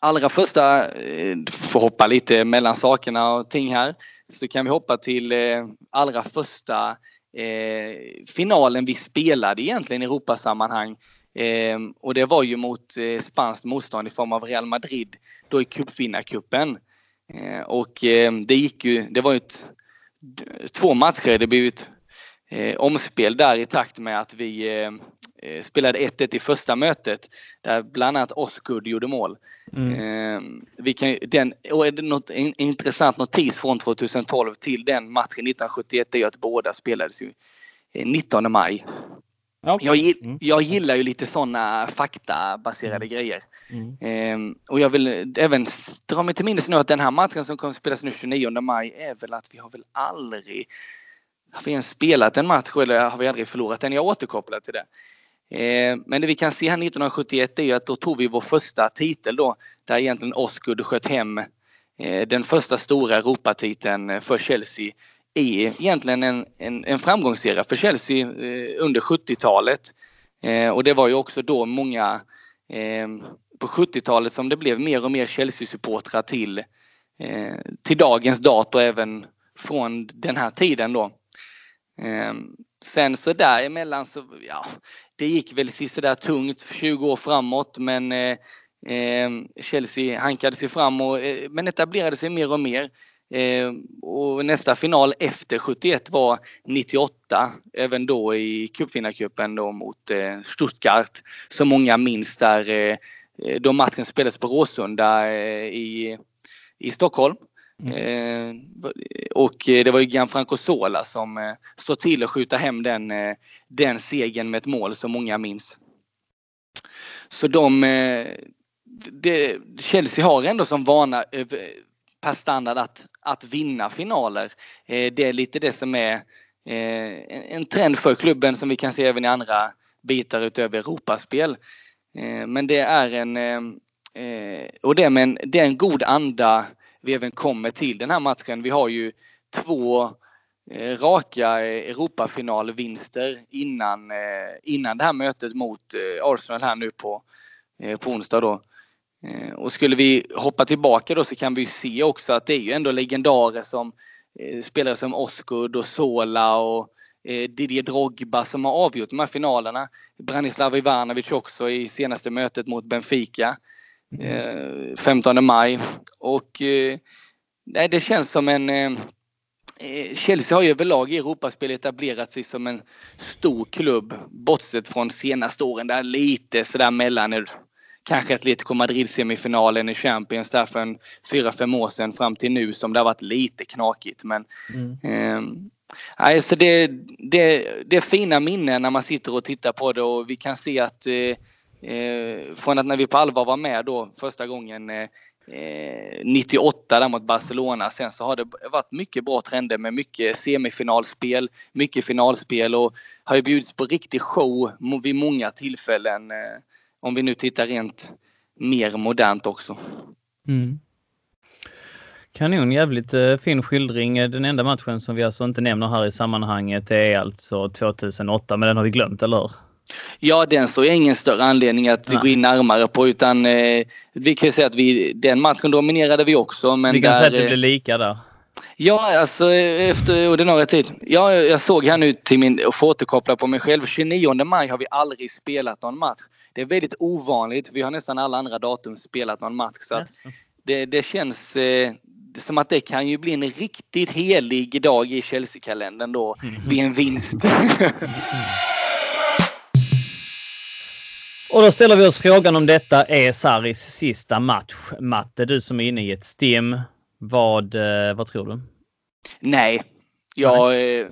Allra första, du får hoppa lite mellan sakerna och ting här, så kan vi hoppa till eh, allra första eh, finalen vi spelade egentligen i Europasammanhang. Eh, och det var ju mot eh, spanskt motstånd i form av Real Madrid då i cupvinnarcupen. Eh, och eh, det gick ju, det var ju ett, två matcher, det blev ett eh, omspel där i takt med att vi eh, eh spelade 1-1 i första mötet där bland annat Osgood gjorde mål. Mm. Eh, vi kan, den, och är det något en, intressant notis från 2012 till den matchen 1971 är att båda spelades ju 19 eh, maj. Okay. Jag, mm. jag, gillar ju lite sådana faktabaserade mm. grejer. Mm. Eh, och jag vill även dra mig till minnes nu att den här matchen som kommer spelas nu 29 maj är väl att vi har väl aldrig har vi ens spelat en match eller har vi aldrig förlorat den? Jag återkopplar till det. Eh, men det vi kan se här 1971 är att då tog vi vår första titel då där egentligen Oskud sköt hem eh, den första stora Europatiteln för Chelsea i egentligen en, en, en framgångsserie för Chelsea eh, under 70-talet. Och det var ju också då många på 70-talet som det blev mer och mer Chelsea-supportrar till, till dagens dato även från den här tiden då. Ehm, sen så däremellan så, ja, det gick väl där tungt 20 år framåt men eh, ehm, Chelsea hankade sig fram och, eh, men etablerade sig mer och mer. Ehm, och nästa final efter 71 var 98, även då i cupvinnarcupen då mot eh, Stuttgart. Som många minns där eh, då matchen spelades på Råsunda i, i Stockholm. Mm. Eh, och eh, det var ju Gianfranco Sola som eh, såg till att skjuta hem den, den segern med ett mål som många minns. Så de, det, Chelsea har ändå som vana per standard att, att vinna finaler. Det är lite det som är en trend för klubben som vi kan se även i andra bitar utöver Europaspel. Men det är en och det, men det är en god anda vi även kommer till den här matchen. Vi har ju två eh, raka eh, Europafinalvinster innan, eh, innan det här mötet mot Arsenal här nu på, på onsdag då. Och skulle vi hoppa tillbaka då så kan vi se också att det är ju ändå legendarer som spelare som Oskud och Sola och Didier Drogba som har avgjort de här finalerna. Branislav Ivanovic också i senaste mötet mot Benfica. 15 eh, maj. Och eh, nej, det känns som en eh, Chelsea har ju överlag i Europaspel etablerat sig som en stor klubb bortsett från senaste åren där lite sådär mellan kanske Atletico Madrid semifinalen i Champions där för en 4-5 år sedan fram till nu som det har varit lite knakigt. Men mm. eh, alltså det, det, det är fina minnen när man sitter och tittar på det och vi kan se att eh, Eh, från att när vi på allvar var med då första gången eh, eh 98 där mot Barcelona. Sen så har det varit mycket bra trender med mycket semifinalspel, mycket finalspel och har ju bjudits på riktig show vid många tillfällen. Eh, om vi nu tittar rent mer modernt också. Mm. Kanon, jävligt eh, fin skildring. Eh, den enda matchen som vi alltså inte nämner här i sammanhanget är alltså 2008, men den har vi glömt, eller hur? Ja, den såg jag ingen större anledning att Nej. gå in närmare på utan eh, vi kan ju säga att vi, den matchen dominerade vi också. Men vi kan där, säga att det blev lika där. Ja, alltså efter ordinarie tid. Ja, jag såg här nu till min, och får återkoppla på mig själv. 29 maj har vi aldrig spelat någon match. Det är väldigt ovanligt. Vi har nästan alla andra datum spelat någon match. Så yes. det, det känns eh, som att det kan ju bli en riktigt helig dag i Chelsea-kalendern då mm. vid en vinst. [LAUGHS] Och då ställer vi oss frågan om detta är Saris sista match. Matte, du som är inne i ett stim. Vad, eh, vad tror du? Nej. Jag, eh,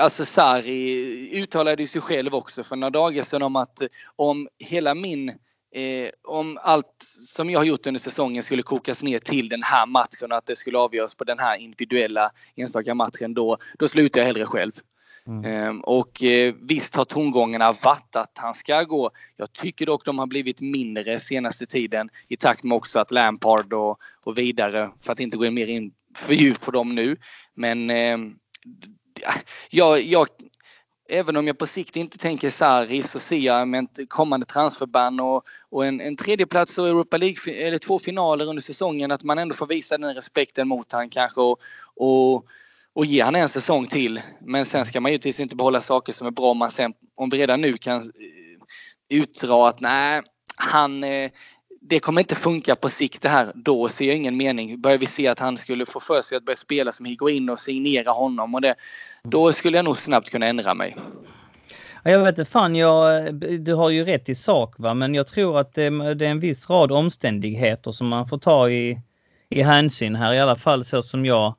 alltså Sari uttalade sig själv också för några dagar sedan om att om hela min Eh, om allt som jag har gjort under säsongen skulle kokas ner till den här matchen och att det skulle avgöras på den här individuella enstaka matchen då, då slutar jag hellre själv. Mm. Ehm, och eh, visst har tongångarna varit att han ska gå. Jag tycker dock de har blivit mindre senaste tiden i takt med också att Lampard och, och vidare, för att inte gå mer in för djupt på dem nu. Men ehm, jag, jag, även om jag på sikt inte tänker Sarri så ser jag med ett kommande transferban och, och en, en tredje plats och Europa League, eller två finaler under säsongen att man ändå får visa den respekten mot han kanske och, och och ge han en säsong till. Men sen ska man givetvis inte behålla saker som är bra om man sen, om vi redan nu kan eh, utdra att nej, han, eh, det kommer inte funka på sikt det här. Då ser jag ingen mening. Börjar vi se att han skulle få för sig att börja spela som gå in och signera honom och det, då skulle jag nog snabbt kunna ändra mig. Jag vet inte fan, jag, du har ju rätt i sak va, men jag tror att det, det, är en viss rad omständigheter som man får ta i, i hänsyn här, i alla fall så som jag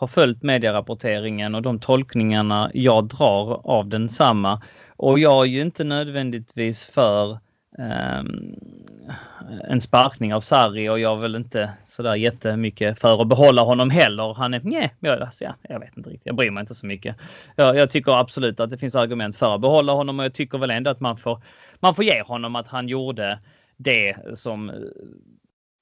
har följt medierapporteringen och de tolkningarna jag drar av densamma. Och jag är ju inte nödvändigtvis för um, en sparkning av Sarri och jag är väl inte sådär jättemycket för att behålla honom heller. Han är, nej, jag, alltså, ja, jag vet inte riktigt. Jag bryr mig inte så mycket. Jag, jag, tycker absolut att det finns argument för att behålla honom och jag tycker väl ändå att man får, man får ge honom att han gjorde det som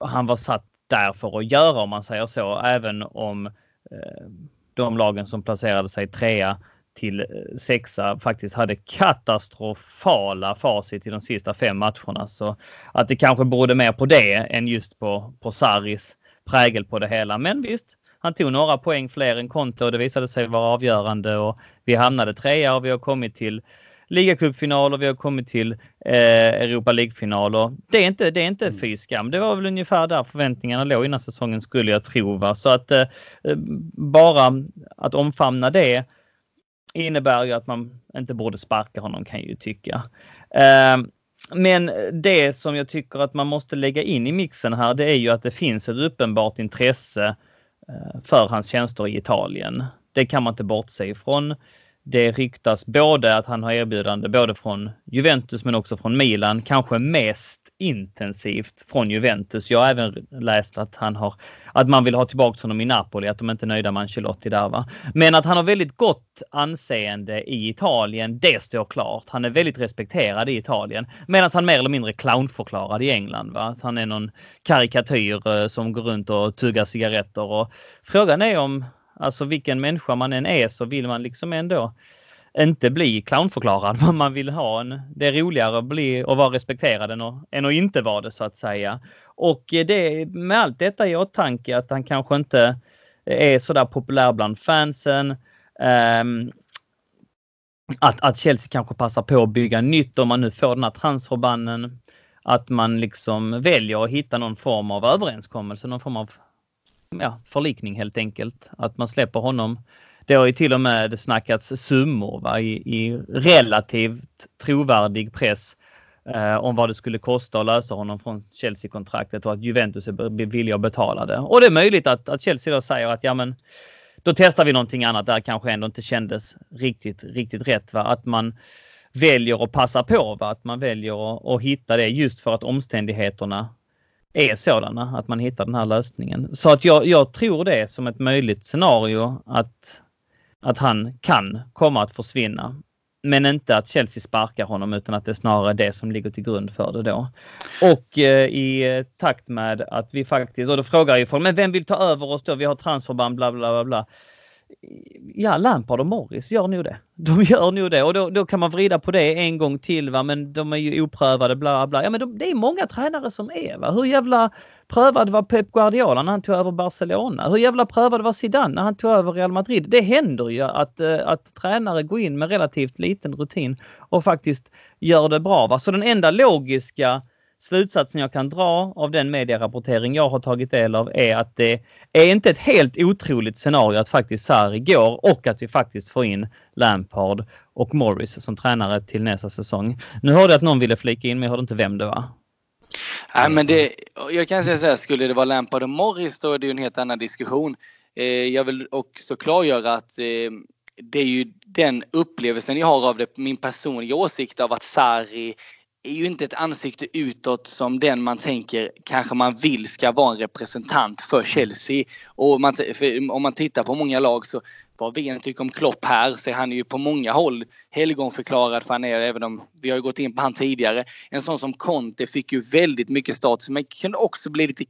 han var satt där för att göra om man säger så. Även om Eh, de lagen som placerade sig trea till eh, sexa faktiskt hade katastrofala facit i de sista fem matcherna. Så att det kanske berodde mer på det än just på, på Saris prägel på det hela. Men visst, han tog några poäng fler än Konto och det visade sig vara avgörande och vi hamnade trea och vi har kommit till ligacupfinaler, vi har kommit till eh, Europa League-finaler. Det är inte, det är inte mm. fy skam. Det var väl ungefär där förväntningarna låg innan säsongen skulle jag tro. Va? Så att eh, bara att omfamna det innebär ju att man inte borde sparka honom kan jag ju tycka. Eh, men det som jag tycker att man måste lägga in i mixen här, det är ju att det finns ett uppenbart intresse eh, för hans tjänster i Italien. Det kan man inte bortse ifrån. Det ryktas både att han har erbjudande både från Juventus men också från Milan, kanske mest intensivt från Juventus. Jag har även läst att han har att man vill ha tillbaka honom i Napoli, att de inte är nöjda med Ancelotti där. Va? Men att han har väldigt gott anseende i Italien, det står klart. Han är väldigt respekterad i Italien. Medan han mer eller mindre clownförklarad i England. Va? Att han är någon karikatyr eh, som går runt och tuggar cigaretter. Och frågan är om, alltså vilken människa man än är så vill man liksom ändå inte bli clownförklarad. [LAUGHS] Man vill ha en, det är roligare att bli och vara respekterad än att, än att inte vara det så att säga. Och eh, det med allt detta i åtanke att han kanske inte är så där populär bland fansen. Um, att, att Chelsea kanske passar på att bygga nytt om man nu får den här transferbannen. Att man liksom väljer att hitta någon form av överenskommelse, någon form av ja, förlikning helt enkelt. Att man släpper honom det har ju till och med snackats summor va, i, i relativt trovärdig press eh, om vad det skulle kosta att lösa honom från Chelsea-kontraktet och att Juventus är villiga att betala det. Och det är möjligt att, att Chelsea då säger att ja men då testar vi någonting annat där kanske ändå inte kändes riktigt, riktigt rätt. Va? Att man väljer att passa på, va? att man väljer att, att hitta det just för att omständigheterna är sådana att man hittar den här lösningen. Så att jag, jag tror det som ett möjligt scenario att att han kan komma att försvinna. Men inte att Chelsea sparkar honom utan att det är snarare det som ligger till grund för det då. Och eh, i takt med att vi faktiskt, och då frågar ju folk, men vem vill ta över oss då? Vi har transferband bla bla bla bla. Ja, Lampard och Morris gör nog det. De gör nog det och då, då kan man vrida på det en gång till va, men de är ju oprövade bla bla. Ja men de, det är många tränare som är va. Hur jävla prövad var Pep Guardiola när han tog över Barcelona? Hur jävla prövad var Zidane när han tog över Real Madrid? Det händer ju att, eh, att tränare går in med relativt liten rutin och faktiskt gör det bra. Va? Så den enda logiska slutsatsen jag kan dra av den medierapportering jag har tagit del av är att det är inte ett helt otroligt scenario att faktiskt Sarri går och att vi faktiskt får in Lampard och Morris som tränare till nästa säsong. Nu hörde jag att någon ville flika in men jag hörde inte vem det var. Nej, men det, jag kan säga så här, skulle det vara Lampard och Morris då är det ju en helt annan diskussion. Eh, jag vill också klargöra att eh, det är ju den upplevelsen jag har av det, min personliga åsikt av att Sarri är ju inte ett ansikte utåt som den man tänker kanske man vill ska vara en representant för Chelsea. Och man, om man tittar på många lag så vad vi än tycker om Klopp här så är han ju på många håll helgonförklarad för han är, även om vi har ju gått in på han tidigare. En sån som Conte fick ju väldigt mycket status men kunde också bli lite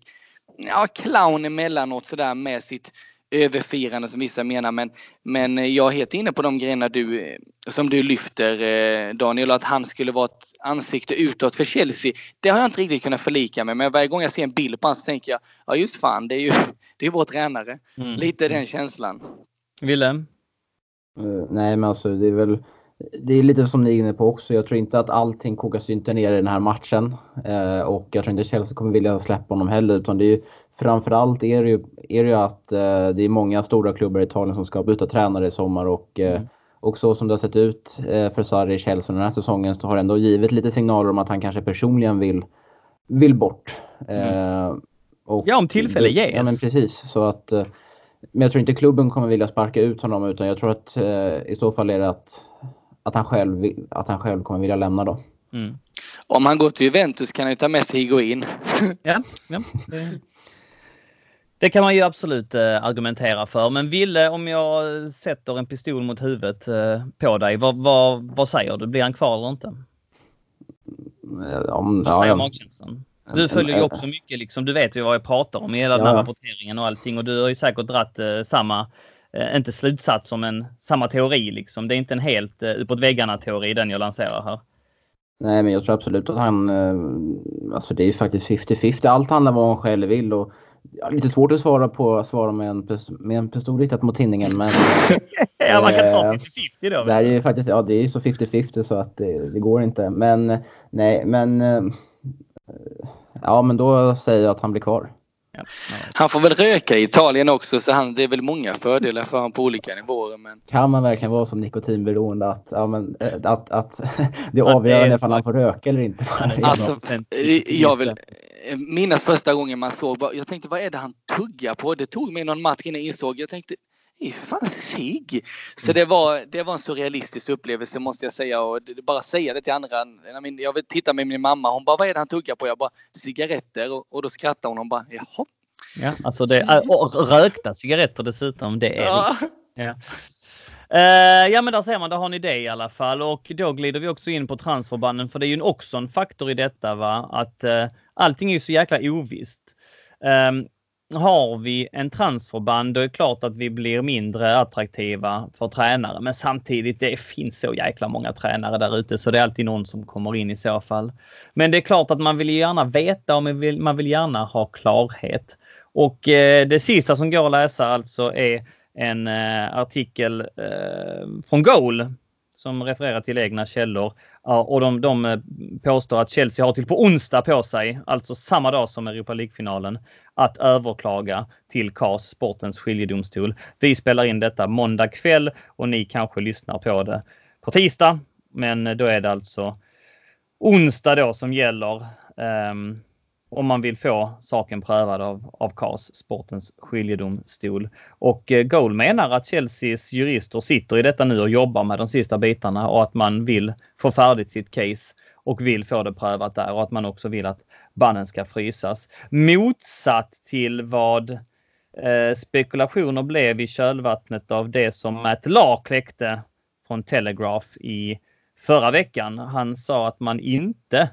ja, clown emellanåt sådär med sitt överfirande som vissa menar. Men, men jag är helt inne på de grejerna du, som du lyfter eh, Daniel, att han skulle vara ett ansikte utåt för Chelsea. Det har jag inte riktigt kunnat förlika mig med. Varje gång jag ser en bild på honom så tänker jag, ja just fan, det är ju [LAUGHS] det är vår tränare. Mm. Lite den känslan. Willem? Uh, nej men alltså det är väl det är lite som ni är inne på också. Jag tror inte att allting kokas inte ner i den här matchen. Uh, och jag tror inte Chelsea kommer vilja släppa honom heller. Utan det är ju, framförallt är det ju, är det ju att uh, det är många stora klubbar i Italien som ska byta tränare i sommar. Och, mm. och så som det har sett ut för Sarri i Chelsea den här säsongen så har det ändå givit lite signaler om att han kanske personligen vill, vill bort. Mm. Och, ja, om tillfälle ges. Ja, men precis. Så att men jag tror inte klubben kommer vilja sparka ut honom utan jag tror att eh, i så fall är det att, att, han själv, att han själv kommer vilja lämna då. Mm. Om han går till Juventus kan han ju ta med sig Higuain. ja, ja det, kan man ju absolut eh, argumentera för. Men Ville, om jag sätter en pistol mot huvudet eh, på dig, vad, vad, vad säger du? Blir han kvar eller inte? Om, vad säger ja, magkänslan? Du följer ju också mycket liksom. Du vet ju vad jag pratar om i hela ja. den här rapporteringen och allting och du har ju säkert dratt eh, samma, eh, inte slutsats som en samma teori liksom. Det är inte en helt eh, uppåt väggarna teori den jag lanserar här. Nej, men jag tror absolut att han, eh, alltså det är ju faktiskt 50-50. Allt handlar om vad han själv vill och ja, lite svårt att svara på svara med en, med en pistol riktat mot tinningen. Men, [LAUGHS] ja, man kan ta 50-50 då. Det är ju faktiskt, ja det är så 50-50 så att det, det, går inte. Men nej, men ja, men då säger jag att han blir kvar. Han får väl röka i Italien också så han, det är väl många fördelar för honom på olika nivåer. Men... Kan man verkligen vara så nikotinberoende att, ja, men, eh, att, att [LAUGHS] det är avgörande ifall han får röka eller inte? Alltså, jag vill minnas första gången man såg, jag tänkte vad är det han tuggar på? Det tog mig någon match innan jag insåg, jag tänkte är fan sig. Så det var, det var en surrealistisk upplevelse måste jag säga och bara säga det till andra. Jag vill titta med min mamma, hon bara vad är det han tuggar på? Jag bara cigaretter och, och då skrattar hon och bara jaha. Ja, alltså det, och rökta cigaretter dessutom, det är ja. ja. Uh, ja men där ser man, där har ni det i alla fall och då glider vi också in på transferbanden för det är ju också en faktor i detta va att uh, allting är ju så jäkla ovisst. Um, har vi en transferband då är det klart att vi blir mindre attraktiva för tränare. Men samtidigt, det finns så jäkla många tränare där ute så det är alltid någon som kommer in i så fall. Men det är klart att man vill gärna veta och man vill, man vill gärna ha klarhet. Och eh, det sista som går att läsa alltså är en eh, artikel eh, från Goal som refererar till egna källor. Och de, de eh, påstår att Chelsea har till på onsdag på sig, alltså samma dag som Europa League-finalen, att överklaga till CAS, sportens skiljedomstol. Vi spelar in detta måndag kväll och ni kanske lyssnar på det på tisdag. Men då är det alltså onsdag då som gäller. Um, om man vill få saken prövad av, av CAS, sportens skiljedomstol. Och eh, Goal menar att Chelseas jurister sitter i detta nu och jobbar med de sista bitarna och att man vill få färdigt sitt case och vill få det prövat där och att man också vill att bannen ska frysas. Motsatt till vad eh, spekulationer blev i kölvattnet av det som Matt Lahr kläckte från Telegraph i förra veckan. Han sa att man inte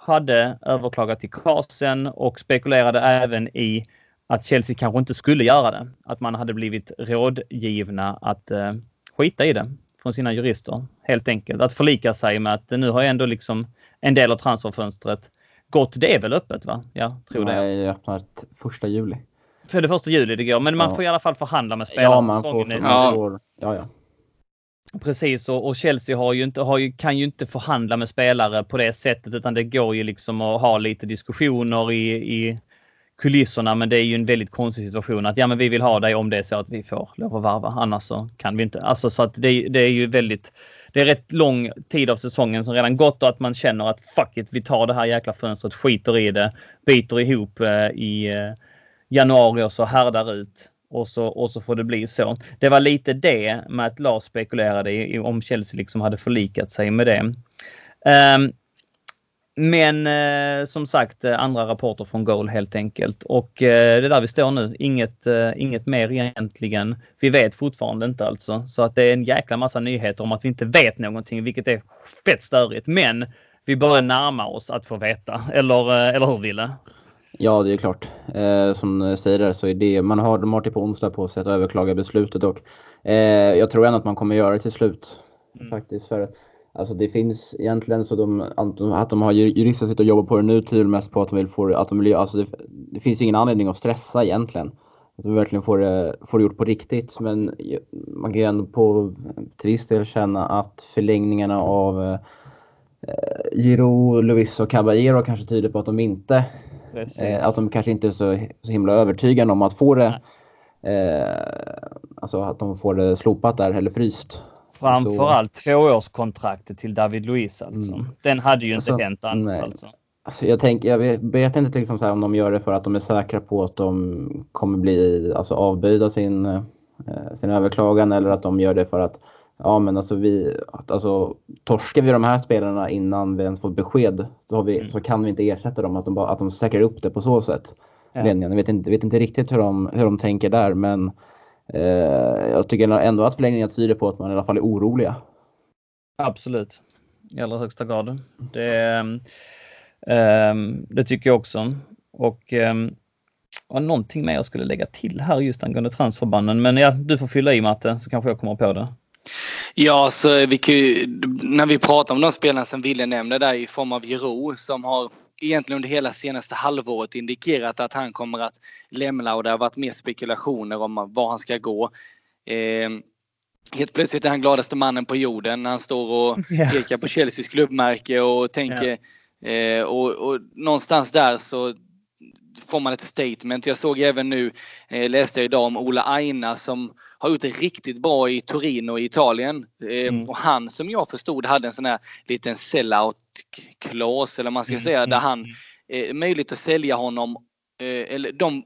hade överklagat till Carsen och spekulerade även i att Chelsea kanske inte skulle göra det. Att man hade blivit rådgivna att eh, skita i det från sina jurister. Helt enkelt. Att förlika sig med att nu har ändå liksom en del av transferfönstret gått. Det är väl öppet va? Ja, tror det. Nej, öppnar första juli. För det första juli det går. Men man får i alla fall förhandla med spelarna. Ja, man får, man får, ja, ja. Precis och, och, Chelsea har ju inte, har ju, kan ju inte förhandla med spelare på det sättet utan det går ju liksom att ha lite diskussioner i, i kulisserna men det är ju en väldigt konstig situation att ja men vi vill ha dig om det är så att vi får lov att varva annars så kan vi inte. Alltså så att det, det är ju väldigt det är rätt lång tid av säsongen som redan gått och att man känner att fuck it, vi tar det här jäkla fönstret, skiter i det, biter ihop eh, i eh, januari och så härdar ut och så, och så får det bli så. Det var lite det med att Lars spekulerade i, om Chelsea liksom hade förlikat sig med det. Um, men eh, som sagt eh, andra rapporter från Goal helt enkelt och eh, det är där vi står nu. Inget, eh, inget mer egentligen. Vi vet fortfarande inte alltså så att det är en jäkla massa nyheter om att vi inte vet någonting, vilket är fett störigt. Men vi börjar närma oss att få veta. Eller, eh, eller hur Ville? Ja, det är klart. Eh, som säger där så är det, man har, de har till på onsdag på sig att överklaga beslutet och eh, jag tror ändå att man kommer göra det till slut. Mm. Faktiskt. För, alltså det finns egentligen så de, att de har jurister sitter och jobbar på det nu tyder mest på att de vill få att de vill, alltså det, det finns ingen anledning att stressa egentligen. Att de verkligen får det, får det gjort på riktigt. Men man kan ju ändå på till viss del känna att förlängningarna av eh, Giro, Luis och Caballero kanske tyder på att de inte Eh, att de kanske inte är så, så himla övertygande om att få det eh, alltså att de får det slopat där eller fryst. Framförallt så... tvåårskontraktet till David Luiz alltså. Mm. Den hade ju inte alltså, hänt annars alltså. Alltså jag, tänk, jag vet, vet inte liksom så om de gör det för att de är säkra på att de kommer bli alltså, avböjda sin, eh, sin överklagan eller att de gör det för att Ja men alltså vi, alltså torskar vi de här spelarna innan vi ens får besked så, vi, mm. så kan vi inte ersätta dem, att de, bara, att de säkrar upp det på så sätt. Ja. Jag vet inte, vet inte riktigt hur de, hur de tänker där men eh, jag tycker ändå att förlängningen tyder på att man i alla fall är oroliga. Absolut, i allra högsta grad. Det, eh, det tycker jag också. Och eh, var någonting mer jag skulle lägga till här just angående transförbanden. Men ja, du får fylla i Matte så kanske jag kommer på det. Ja, så vi kan ju, när vi pratar om de spelarna som Ville nämner där i form av Giro som har egentligen under hela senaste halvåret indikerat att han kommer att lämna och det har varit mer spekulationer om var han ska gå. Eh, helt plötsligt är han gladaste mannen på jorden när han står och [LAUGHS] yeah. pekar på Chelseas klubbmärke och tänker yeah. eh, och, och någonstans där så får man ett statement. Jag såg även nu, eh, läste jag idag om Ola Aina som har gjort det riktigt bra i Torino i Italien. Eh, mm. Och han som jag förstod hade en sån här liten sellout clause eller man ska mm. säga där mm, han mm. eh, möjligt att sälja honom eller de,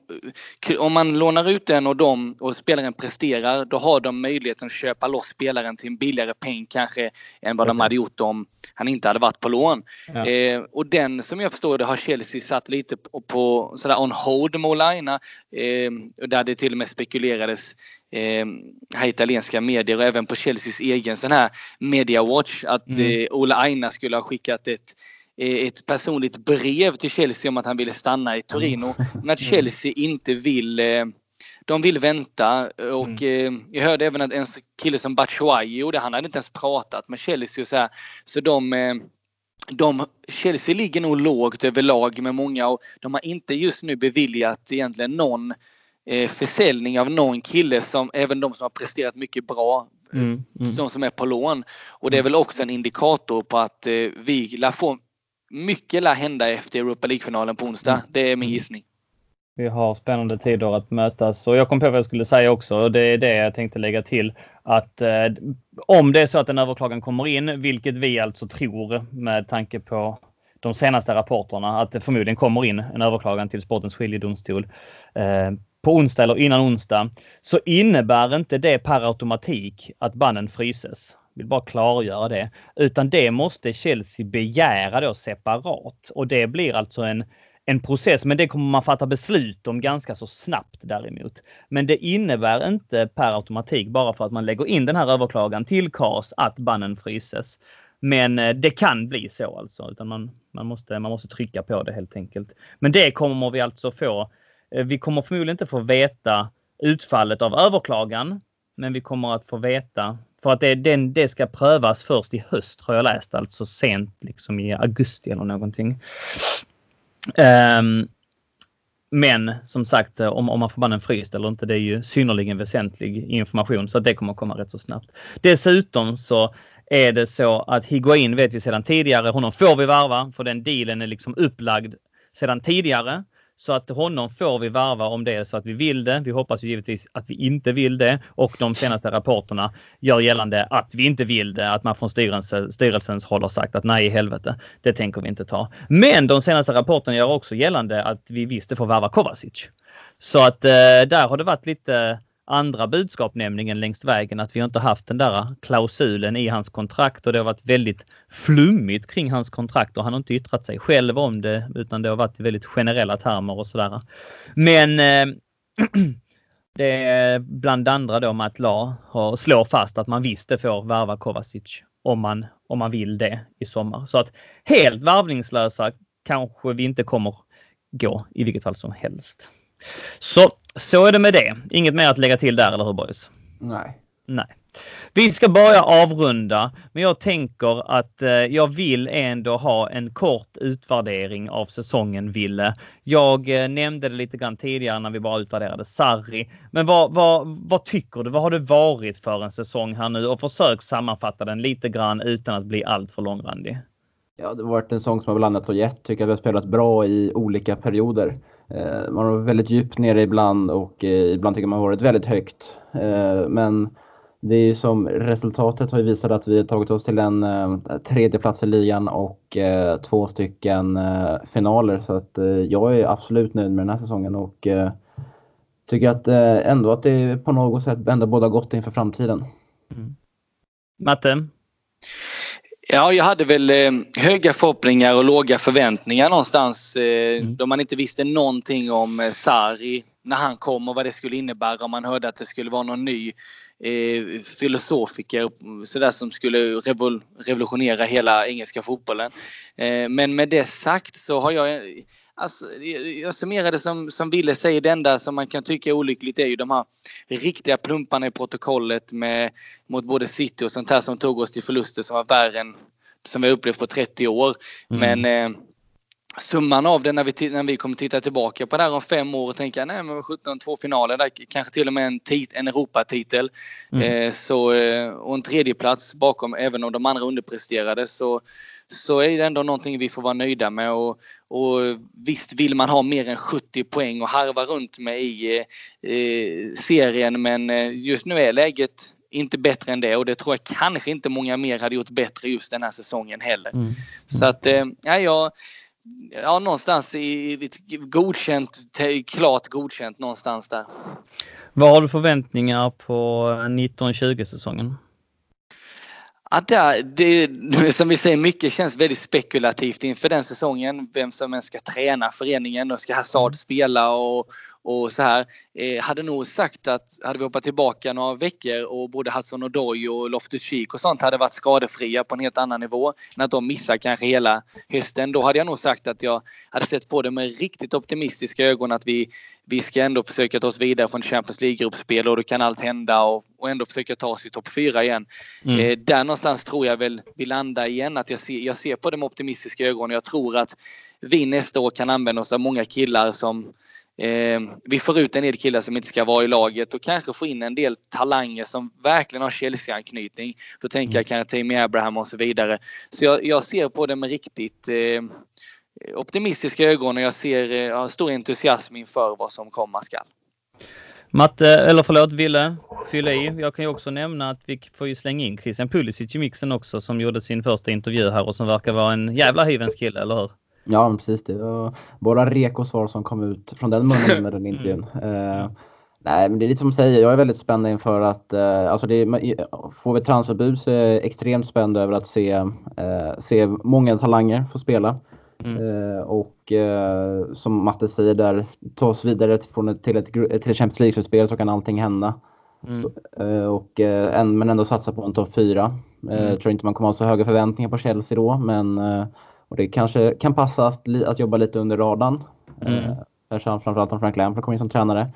eh, om man lånar ut den och, de, och spelaren presterar, då har de möjligheten att köpa loss spelaren till en billigare peng kanske än vad Precis. de hade gjort om han inte hade varit på lån. Ja. Eh, och den som jag förstår det har Chelsea satt lite på, på sådär on hold med Olaina. Eh, där det till och med spekulerades eh, här italienska medier och även på Chelseas egen sån här Media Watch att mm. eh, Ola Aina skulle ha skickat ett Eh, ett personligt brev till Chelsea om att han ville stanna i Torino. Men att Chelsea inte vill eh, de vill vänta och mm. Eh, jag hörde även att en kille som Batshuayi gjorde, han hade inte ens pratat med Chelsea och så här. Så de, de, Chelsea ligger nog lågt överlag med många och de har inte just nu beviljat egentligen någon försäljning av någon kille som även de som har presterat mycket bra. Mm, mm. De som är på lån. Och det är väl också en indikator på att vi lär få mycket lär hända efter Europa League-finalen på onsdag. Mm. Det är min gissning. Vi har spännande tider att mötas och jag kom på vad jag skulle säga också och det är det jag tänkte lägga till att eh, om det är så att en överklagan kommer in, vilket vi alltså tror med tanke på de senaste rapporterna att det förmodligen kommer in en överklagan till Sportens skiljedomstol eh, på onsdag eller innan onsdag så innebär inte det per automatik att bannen fryses vill bara klargöra det. Utan det måste Chelsea begära då separat och det blir alltså en, en process, men det kommer man fatta beslut om ganska så snabbt däremot. Men det innebär inte per automatik bara för att man lägger in den här överklagan till KAS att bannen fryses. Men eh, det kan bli så alltså, utan man, man, måste, man måste trycka på det helt enkelt. Men det kommer vi alltså få. Eh, vi kommer förmodligen inte få veta utfallet av överklagan, men vi kommer att få veta för att det, den, det ska prövas först i höst har jag läst, alltså sent liksom i augusti eller någonting. Um, men som sagt, eh, om, om man får mannen fryst eller inte, det är ju synnerligen väsentlig information så att det kommer komma rätt så snabbt. Dessutom så är det så att Higuain vet vi sedan tidigare, honom får vi varva för den dealen är liksom upplagd sedan tidigare. Så att honom får vi varva om det är så att vi vill det. Vi hoppas ju givetvis att vi inte vill det och de senaste rapporterna gör gällande att vi inte vill det. Att man från styrelse, styrelsens håll har sagt att nej i helvete, det tänker vi inte ta. Men de senaste rapporterna gör också gällande att vi visste får varva Kovacic. Så att eh, där har det varit lite andra budskap nämligen längs vägen att vi inte haft den där klausulen i hans kontrakt och det har varit väldigt flummigt kring hans kontrakt och han har inte yttrat sig själv om det utan det har varit i väldigt generella termer och sådär. Men eh, [CLEARS THROAT] det är bland andra då Matt La slår fast att man visste får värva Kovacic om man, om man vill det i sommar. Så att helt varvningslösa kanske vi inte kommer gå i vilket fall som helst. Så, så är det med det. Inget mer att lägga till där, eller hur boys? Nej. Nej. Vi ska börja avrunda, men jag tänker att eh, jag vill ändå ha en kort utvärdering av säsongen, Ville. Jag eh, nämnde det lite grann tidigare när vi bara utvärderade Sarri. Men vad, vad, vad tycker du? Vad har det varit för en säsong här nu? Och försök sammanfatta den lite grann utan att bli alltför långrandig. Ja, det har varit en säsong som har blandat och gett. Tycker att vi har spelat bra i olika perioder. Eh, man har varit väldigt djupt nere ibland och eh, ibland tycker man har varit väldigt högt. Eh, men det är som resultatet har visat att vi har tagit oss till en tredje plats i ligan och två stycken finaler. Så att jag är absolut nöjd med den här säsongen och tycker att ändå att det på något sätt ändå båda gott inför framtiden. Mm. Matte? Ja, jag hade väl eh, höga förhoppningar och låga förväntningar någonstans. Eh, mm. Då man inte visste någonting om eh, Sari när han kom och vad det skulle innebära. Om man hörde att det skulle vara någon ny eh, filosofiker så där, som skulle revol revolutionera hela engelska fotbollen. Eh, men med det sagt så har jag Alltså, jag summerar det som, som Ville säger, det enda som man kan tycka är olyckligt är ju de här riktiga plumparna i protokollet med, mot både City och sånt här som tog oss till förluster som var värre än som vi upplevt på 30 år. Mm. Men eh, summan av det när vi, när vi kommer titta tillbaka på det här om fem år och tänka nej men 17 två finaler där, kanske till och med en, tit, en Europatitel. Mm. Eh, så, eh, och en tredjeplats bakom även om de andra underpresterade så, så är det ändå någonting vi får vara nöjda med. Och, och visst vill man ha mer än 70 poäng och harva runt med i eh, serien men eh, just nu är läget inte bättre än det och det tror jag kanske inte många mer hade gjort bättre just den här säsongen heller. Mm. Så att, eh, ja, jag ja, någonstans i godkänt, klart godkänt någonstans där. Vad har du förväntningar på 1920 säsongen? Ja, där, det, som vi säger, mycket känns väldigt spekulativt inför den säsongen. Vem som än ska träna föreningen och ska Hazard mm. spela och, och så här. Eh, hade nog sagt att hade vi hoppat tillbaka några veckor och både Hudson och Doy och Loftus-Cheek och sånt hade varit skadefria på en helt annan nivå än att de missar kanske hela hösten. Då hade jag nog sagt att jag hade sett på det med riktigt optimistiska ögon att vi, vi ska ändå försöka ta oss vidare från Champions League-gruppspel och då kan allt hända och, och ändå försöka ta oss i topp fyra igen. Mm. Eh, där någonstans tror jag väl vi landar igen. Att jag ser, jag ser på det med optimistiska ögon och jag tror att vi nästa år kan använda oss av många killar som Eh, vi får ut en del killar som inte ska vara i laget och kanske få in en del talanger som verkligen har Chelsea-anknytning. Då tänker jag mm. kanske Tammy Abraham och så vidare. Så jag, jag ser på det med riktigt eh, optimistiska ögon och jag ser eh, jag har stor entusiasm inför vad som komma skall. Matte, eller förlåt Ville, fylla i. Jag kan ju också nämna att vi får ju slänga in Christian Pulisic i mixen också som gjorde sin första intervju här och som verkar vara en jävla hyvens kille, eller hur? Ja, precis. Det var bara reko svar som kom ut från den munnen [LAUGHS] med den intervjun. Mm. Uh, nej, men det är lite som du säger. Jag är väldigt spänd inför att, uh, alltså det, får vi transferbud så är jag extremt spänd över att se, uh, se många talanger få spela. Mm. och som Matte säger där, ta oss vidare till ett, till ett Champions League-slutspel så kan allting hända. Mm. Så, och, men ändå satsa på en topp 4. Mm. Jag tror inte man kommer ha så höga förväntningar på Chelsea då, men och det kanske kan passa att, att jobba lite under radarn. Mm. Eh, framförallt om Frank Lampard kommer in som tränare.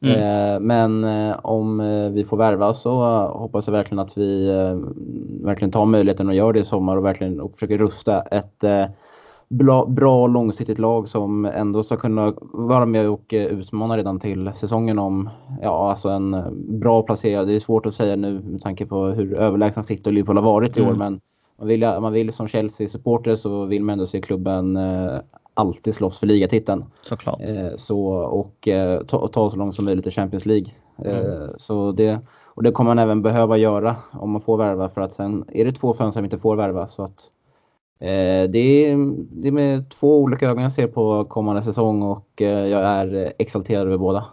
Mm. Eh, men eh, om eh, vi får värva så hoppas jag verkligen att vi eh, verkligen tar möjligheten och gör det i sommar och verkligen och försöker rusta ett eh, bra, bra långsiktigt lag som ändå ska kunna vara med och utmana redan till säsongen om ja, alltså en bra placering. Det är svårt att säga nu med tanke på hur överlägsna City och Liverpool har varit i år. Mm. Men man vill, man vill som Chelsea-supporter så vill man ändå se klubben eh, alltid slåss för ligatiteln. Såklart. Eh, så, och eh, ta, ta så långt som möjligt i Champions League. Mm. så det, och det kommer man även behöva göra om man får värva för att sen är det två fönster som inte får värva. Så att, eh, det, är, det är med två olika ögon jag ser på kommande säsong och eh, jag är exalterad över båda.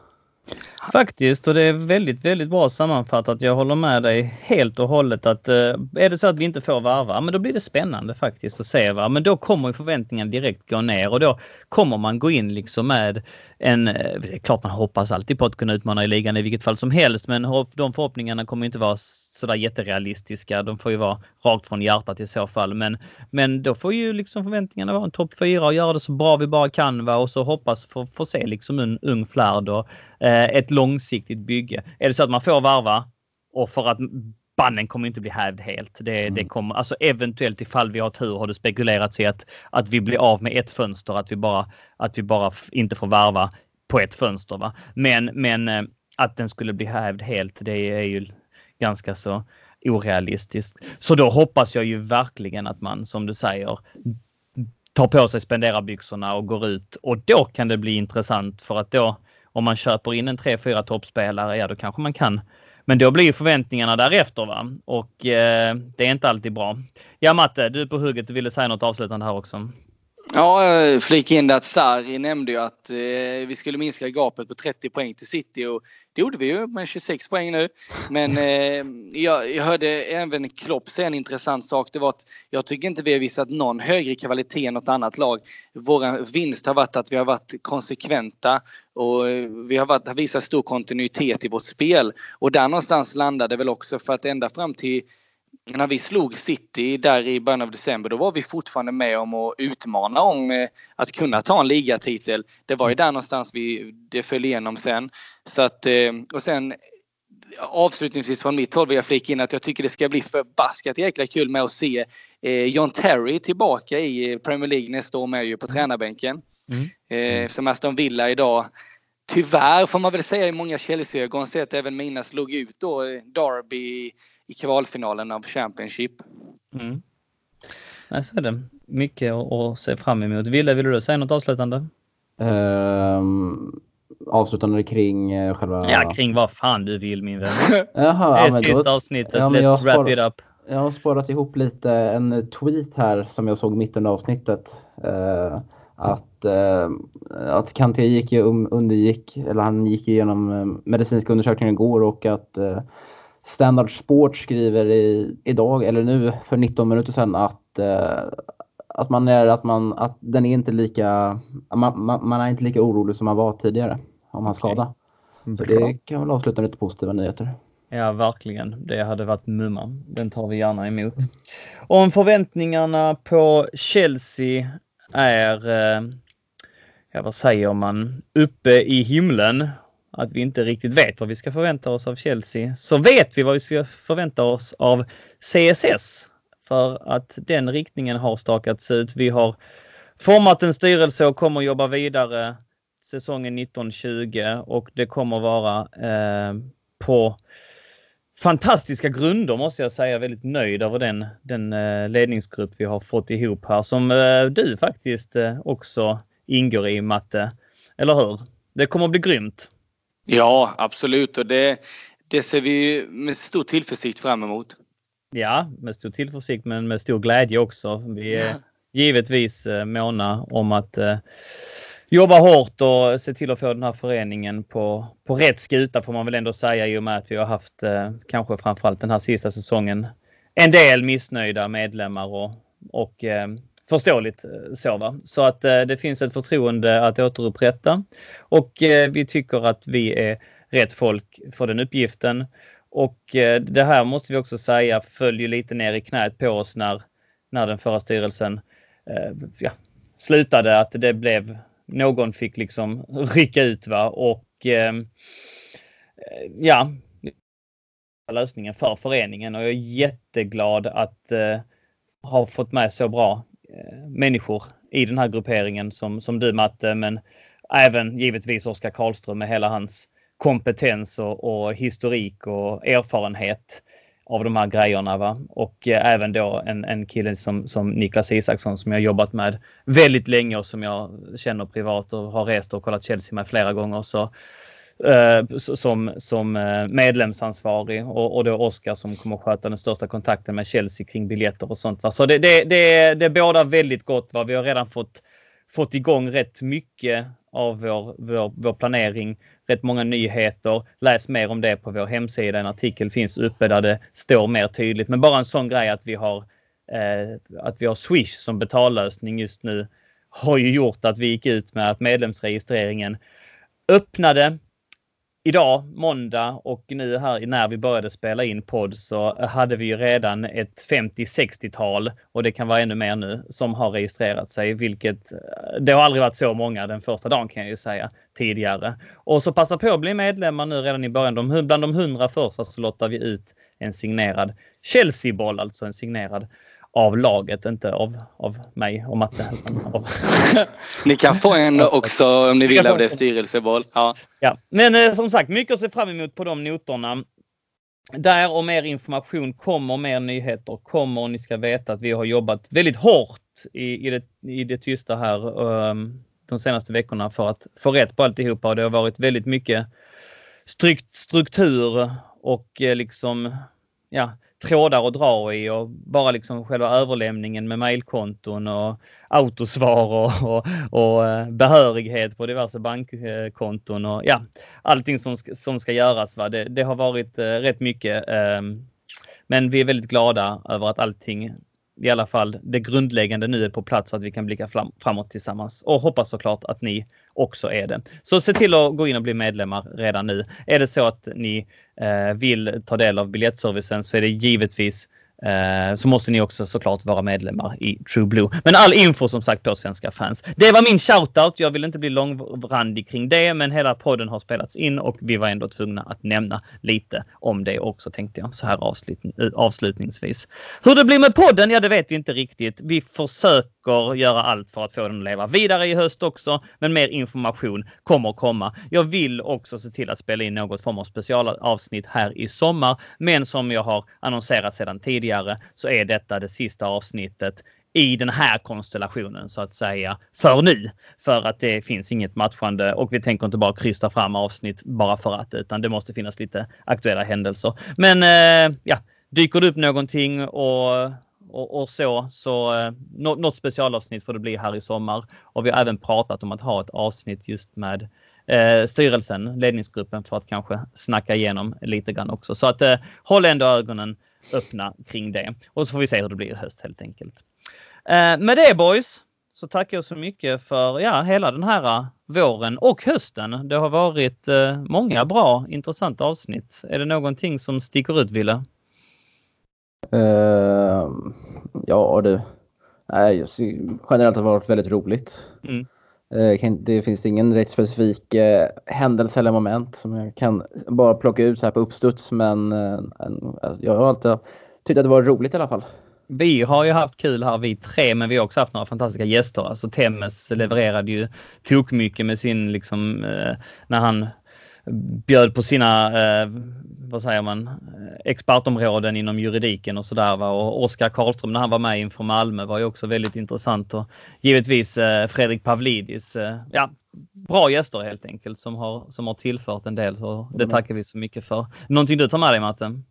Faktiskt, och det är väldigt, väldigt bra sammanfattat. Jag håller med dig helt och hållet att eh, är det så att vi inte får varva, men då blir det spännande faktiskt att se. Va? Men då kommer förväntningen direkt gå ner och då kommer man gå in liksom med en, eh, det är klart man hoppas alltid på att kunna utmana i ligan i vilket fall som helst, men de förhoppningarna kommer inte vara sådär jätterealistiska. De får ju vara rakt från hjärtat i så fall. Men, men då får ju liksom förväntningarna vara en topp fyra och göra det så bra vi bara kan va? och så hoppas få, få se liksom en ung flärd och eh, ett långsiktigt bygge. Är det så att man får varva och för att bannen kommer inte bli hävd helt. Det, mm. det kommer, alltså eventuellt ifall vi har tur har det spekulerats i att, att vi blir av med ett fönster, att vi bara, att vi bara inte får varva på ett fönster. Va? Men, men eh, att den skulle bli hävd helt, det är ju ganska så orealistiskt. Så då hoppas jag ju verkligen att man, som du säger, tar på sig spenderarbyxorna och går ut och då kan det bli intressant för att då om man köper in en 3-4 toppspelare, ja då kanske man kan. Men då blir förväntningarna därefter va? och eh, det är inte alltid bra. Ja Matte, du är på hugget. Du ville säga något avslutande här också. Ja, eh, flika in det att Sarri nämnde ju att eh, vi skulle minska gapet på 30 poäng till City och det gjorde vi ju med 26 poäng nu. Men eh, jag, jag, hörde även Klopp säga en intressant sak. Det var att jag tycker inte vi har visat någon högre kvalitet än något annat lag. Vår vinst har varit att vi har varit konsekventa och eh, vi har, varit, har visat stor kontinuitet i vårt spel. Och där någonstans landade väl också för att ända fram till när vi slog City där i början av december då var vi fortfarande med om att utmana om eh, att kunna ta en ligatitel. Det var ju där någonstans vi, det föll igenom sen. Så att, eh, och sen avslutningsvis från mitt håll vill jag flika in att jag tycker det ska bli förbaskat jäkla kul med att se eh, John Terry tillbaka i Premier League nästa år med ju på tränarbänken. Mm. Eh, som Aston Villa idag tyvärr får man väl säga i många Chelsea-ögon sett även mina slog ut då eh, Derby i kvalfinalen av Championship. Mm. Nej, så är det. Mycket att se fram emot. Ville, vill du säga något avslutande? Um, avslutande kring uh, själva... Ja, kring vad fan du vill min vän. [LAUGHS] Jaha, det är ja, sista då... avsnittet. Ja, Let's wrap sparat, it up. Jag har sparat ihop lite en tweet här som jag såg mitt under avsnittet. Uh, att, uh, att Kanté gick um, undergick, eller han gick igenom medicinska undersökningar igår och att Standard Sport skriver i, idag, eller nu för 19 minuter sedan att, eh, att man är att man att den är inte lika man, man, man är inte lika orolig som man var tidigare om hans skada. Okay. Så det kan väl avsluta lite positiva nyheter. Ja, verkligen. Det hade varit mumma. Den tar vi gärna emot. Om förväntningarna på Chelsea är, eh, ja vad säger man, uppe i himlen att vi inte riktigt vet vad vi ska förvänta oss av Chelsea så vet vi vad vi ska förvänta oss av CSS. För att den riktningen har stakats ut. Vi har format en styrelse och kommer jobba vidare säsongen 1920 och det kommer vara eh, på fantastiska grunder måste jag säga. Väldigt nöjd över den, den eh, ledningsgrupp vi har fått ihop här som eh, du faktiskt eh, också ingår i Matte. Eller hur? Det kommer att bli grymt. Ja, absolut och det, det ser vi med stor tillförsikt fram emot. Ja, med stor tillförsikt men med stor glädje också. Vi är givetvis eh, måna om att eh, jobba hårt och se till att få den här föreningen på, på rätt skuta får man väl ändå säga i och med att vi har haft eh, kanske framförallt den här sista säsongen en del missnöjda medlemmar och, och förståeligt eh, så. Va? Så att eh, det finns ett förtroende att återupprätta och eh, vi tycker att vi är rätt folk för den uppgiften. Och eh, det här måste vi också säga följer lite ner i knät på oss när, när den förra styrelsen eh, ja, slutade. Att det blev någon fick liksom [LAUGHS] rycka ut va och ehm, ja, lösningen för föreningen och jag är jätteglad att eh, ha fått med så bra Eh, människor i den här grupperingen som, som du Matte, men även givetvis Oskar Karlström med hela hans kompetens och, och, historik och erfarenhet av de här grejerna. Va? Och eh, även då en, en kille som, som Niklas Isaksson som jag jobbat med väldigt länge och som jag känner privat och har rest och kollat Chelsea med flera gånger. Så Eh, som, som eh, medlemsansvarig och, och då Oskar som kommer sköta den största kontakten med Chelsea kring biljetter och sånt. Va? Så det, det, det, det bådar väldigt gott. Va? Vi har redan fått, fått igång rätt mycket av vår, vår, vår planering. Rätt många nyheter. Läs mer om det på vår hemsida. En artikel finns uppe där det står mer tydligt. Men bara en sån grej att vi har eh, att vi har Swish som betallösning just nu har ju gjort att vi gick ut med att medlemsregistreringen öppnade idag, måndag och nu här när vi började spela in podd så hade vi ju redan ett 50-60-tal och det kan vara ännu mer nu som har registrerat sig, vilket eh, det har aldrig varit så många den första dagen kan jag ju säga tidigare. Och så passa på att bli medlemmar nu redan i början. De, bland de 100 första så lottar vi ut en signerad Chelsea-boll, alltså en signerad av laget, inte av, av mig och Matte. Av... [LAUGHS] ni kan få en också om ni vill av det styrelseboll. Ja. ja. Men eh, som sagt, mycket att se fram emot på de noterna. Där och mer information kommer, mer nyheter kommer ni ska veta att vi har jobbat väldigt hårt i, i, det, i det tysta här um, de senaste veckorna för att få rätt på alltihopa och det har varit väldigt mycket struktur och eh, liksom ja, trådar att dra i och bara liksom själva överlämningen med mejlkonton och autosvar och, och, och, eh, behörighet på diverse bankkonton och ja, allting som, som ska göras. Va? Det, det har varit eh, rätt mycket. Eh, men vi är väldigt glada över att allting i alla fall det grundläggande nu är på plats så att vi kan blicka fram, framåt tillsammans och hoppas såklart att ni också är det. Så se till att gå in och bli medlemmar redan nu. Är det så att ni eh, vill ta del av biljettservicen så är det givetvis eh, så måste ni också såklart vara medlemmar i True Blue. Men all info som sagt på Svenska fans. Det var min shoutout. Jag vill inte bli långrandig kring det, men hela podden har spelats in och vi var ändå tvungna att nämna lite om det också tänkte jag så här avslutningsvis. Hur det blir med podden, ja det vet vi inte riktigt. Vi försöker göra allt för att få den att leva vidare i höst också, men mer information kommer komma. Jag vill också se till att spela in något form av specialavsnitt här i sommar, men som jag har annonserat sedan tidigare så är detta det sista avsnittet i den här konstellationen så att säga för nu. För att det finns inget matchande och vi tänker inte bara krysta fram avsnitt bara för att utan det måste finnas lite aktuella händelser. Men eh, ja, dyker det upp någonting och, och, och så, så eh, något specialavsnitt får det bli här i sommar. Och vi har även pratat om att ha ett avsnitt just med eh, styrelsen, ledningsgruppen för att kanske snacka igenom lite grann också. Så att eh, håll ändå ögonen öppna kring det. Och så får vi se hur det blir i höst helt enkelt. Eh, med det boys så tackar jag så mycket för ja, hela den här eh, våren och hösten. Det har varit eh, många bra intressanta avsnitt. Är det någonting som sticker ut Ville? Uh, ja du. Nej, generellt har det varit väldigt roligt. Mm. Uh, det finns ingen rätt specifik uh, händelse eller moment som jag kan bara plocka ut så här på uppstuds men jag har alltid tyckt att det var roligt i alla fall. Vi har ju haft kul här vi tre, men vi har också haft några fantastiska gäster. Alltså Temmes levererade ju tok mycket med sin liksom eh, när han bjöd på sina, eh, vad säger man, expertområden inom juridiken och sådär. Och Oskar Karlström när han var med inför Malmö var ju också väldigt intressant och givetvis eh, Fredrik Pavlidis. Eh, ja, bra gäster helt enkelt som har, som har tillfört en del så det mm. tackar vi så mycket för. Någonting du tar med dig Matte?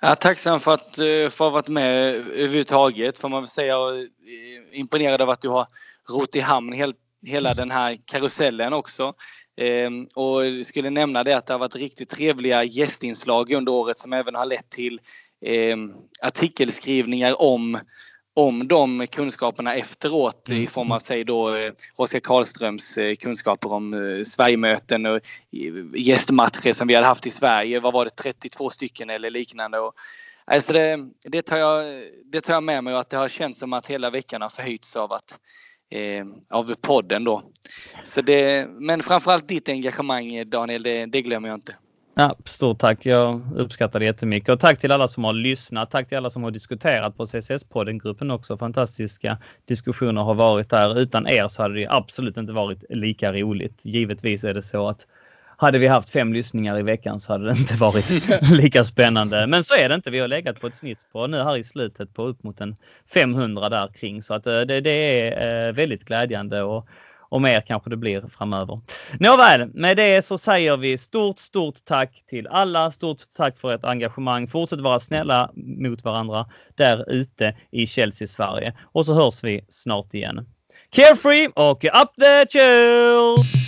Ja, tacksam för att uh, få ha varit med överhuvudtaget får man väl säga. Uh, imponerad av att du har rott i hamn hel, hela den här karusellen också. Um, och skulle nämna det att det har varit riktigt trevliga gästinslag under året som även har lett till um, artikelskrivningar om om de kunskaperna efteråt mm. i form av säg då eh, Oskar Karlströms eh, kunskaper om eh, Sverigemöten och gästmatcher som vi hade haft i Sverige. Vad var det, 32 stycken eller liknande. Och, alltså det, det, tar jag, det tar jag med mig och att det har känts som att hela veckan har förhöjts av att eh, av podden då. Så det, men framförallt ditt engagemang eh, Daniel, det, det glömmer jag inte. Ja, stort tack. Jag uppskattar det jättemycket och tack till alla som har lyssnat. Tack till alla som har diskuterat på CSS-podden-gruppen också. Fantastiska diskussioner har varit där. Utan er så hade det absolut inte varit lika roligt. Givetvis är det så att hade vi haft fem lyssningar i veckan så hade det inte varit [LAUGHS] lika spännande. Men så är det inte. Vi har legat på ett snitt på nu här i slutet på upp mot en 500 där kring så att eh, det, det är eh, väldigt glädjande och och mer kanske det blir framöver. Nåväl, med det så säger vi stort, stort tack till alla. Stort tack för ert engagemang. Fortsätt vara snälla mot varandra där ute i Chelsea, Sverige. Och så hörs vi snart igen. Carefree och up the chill!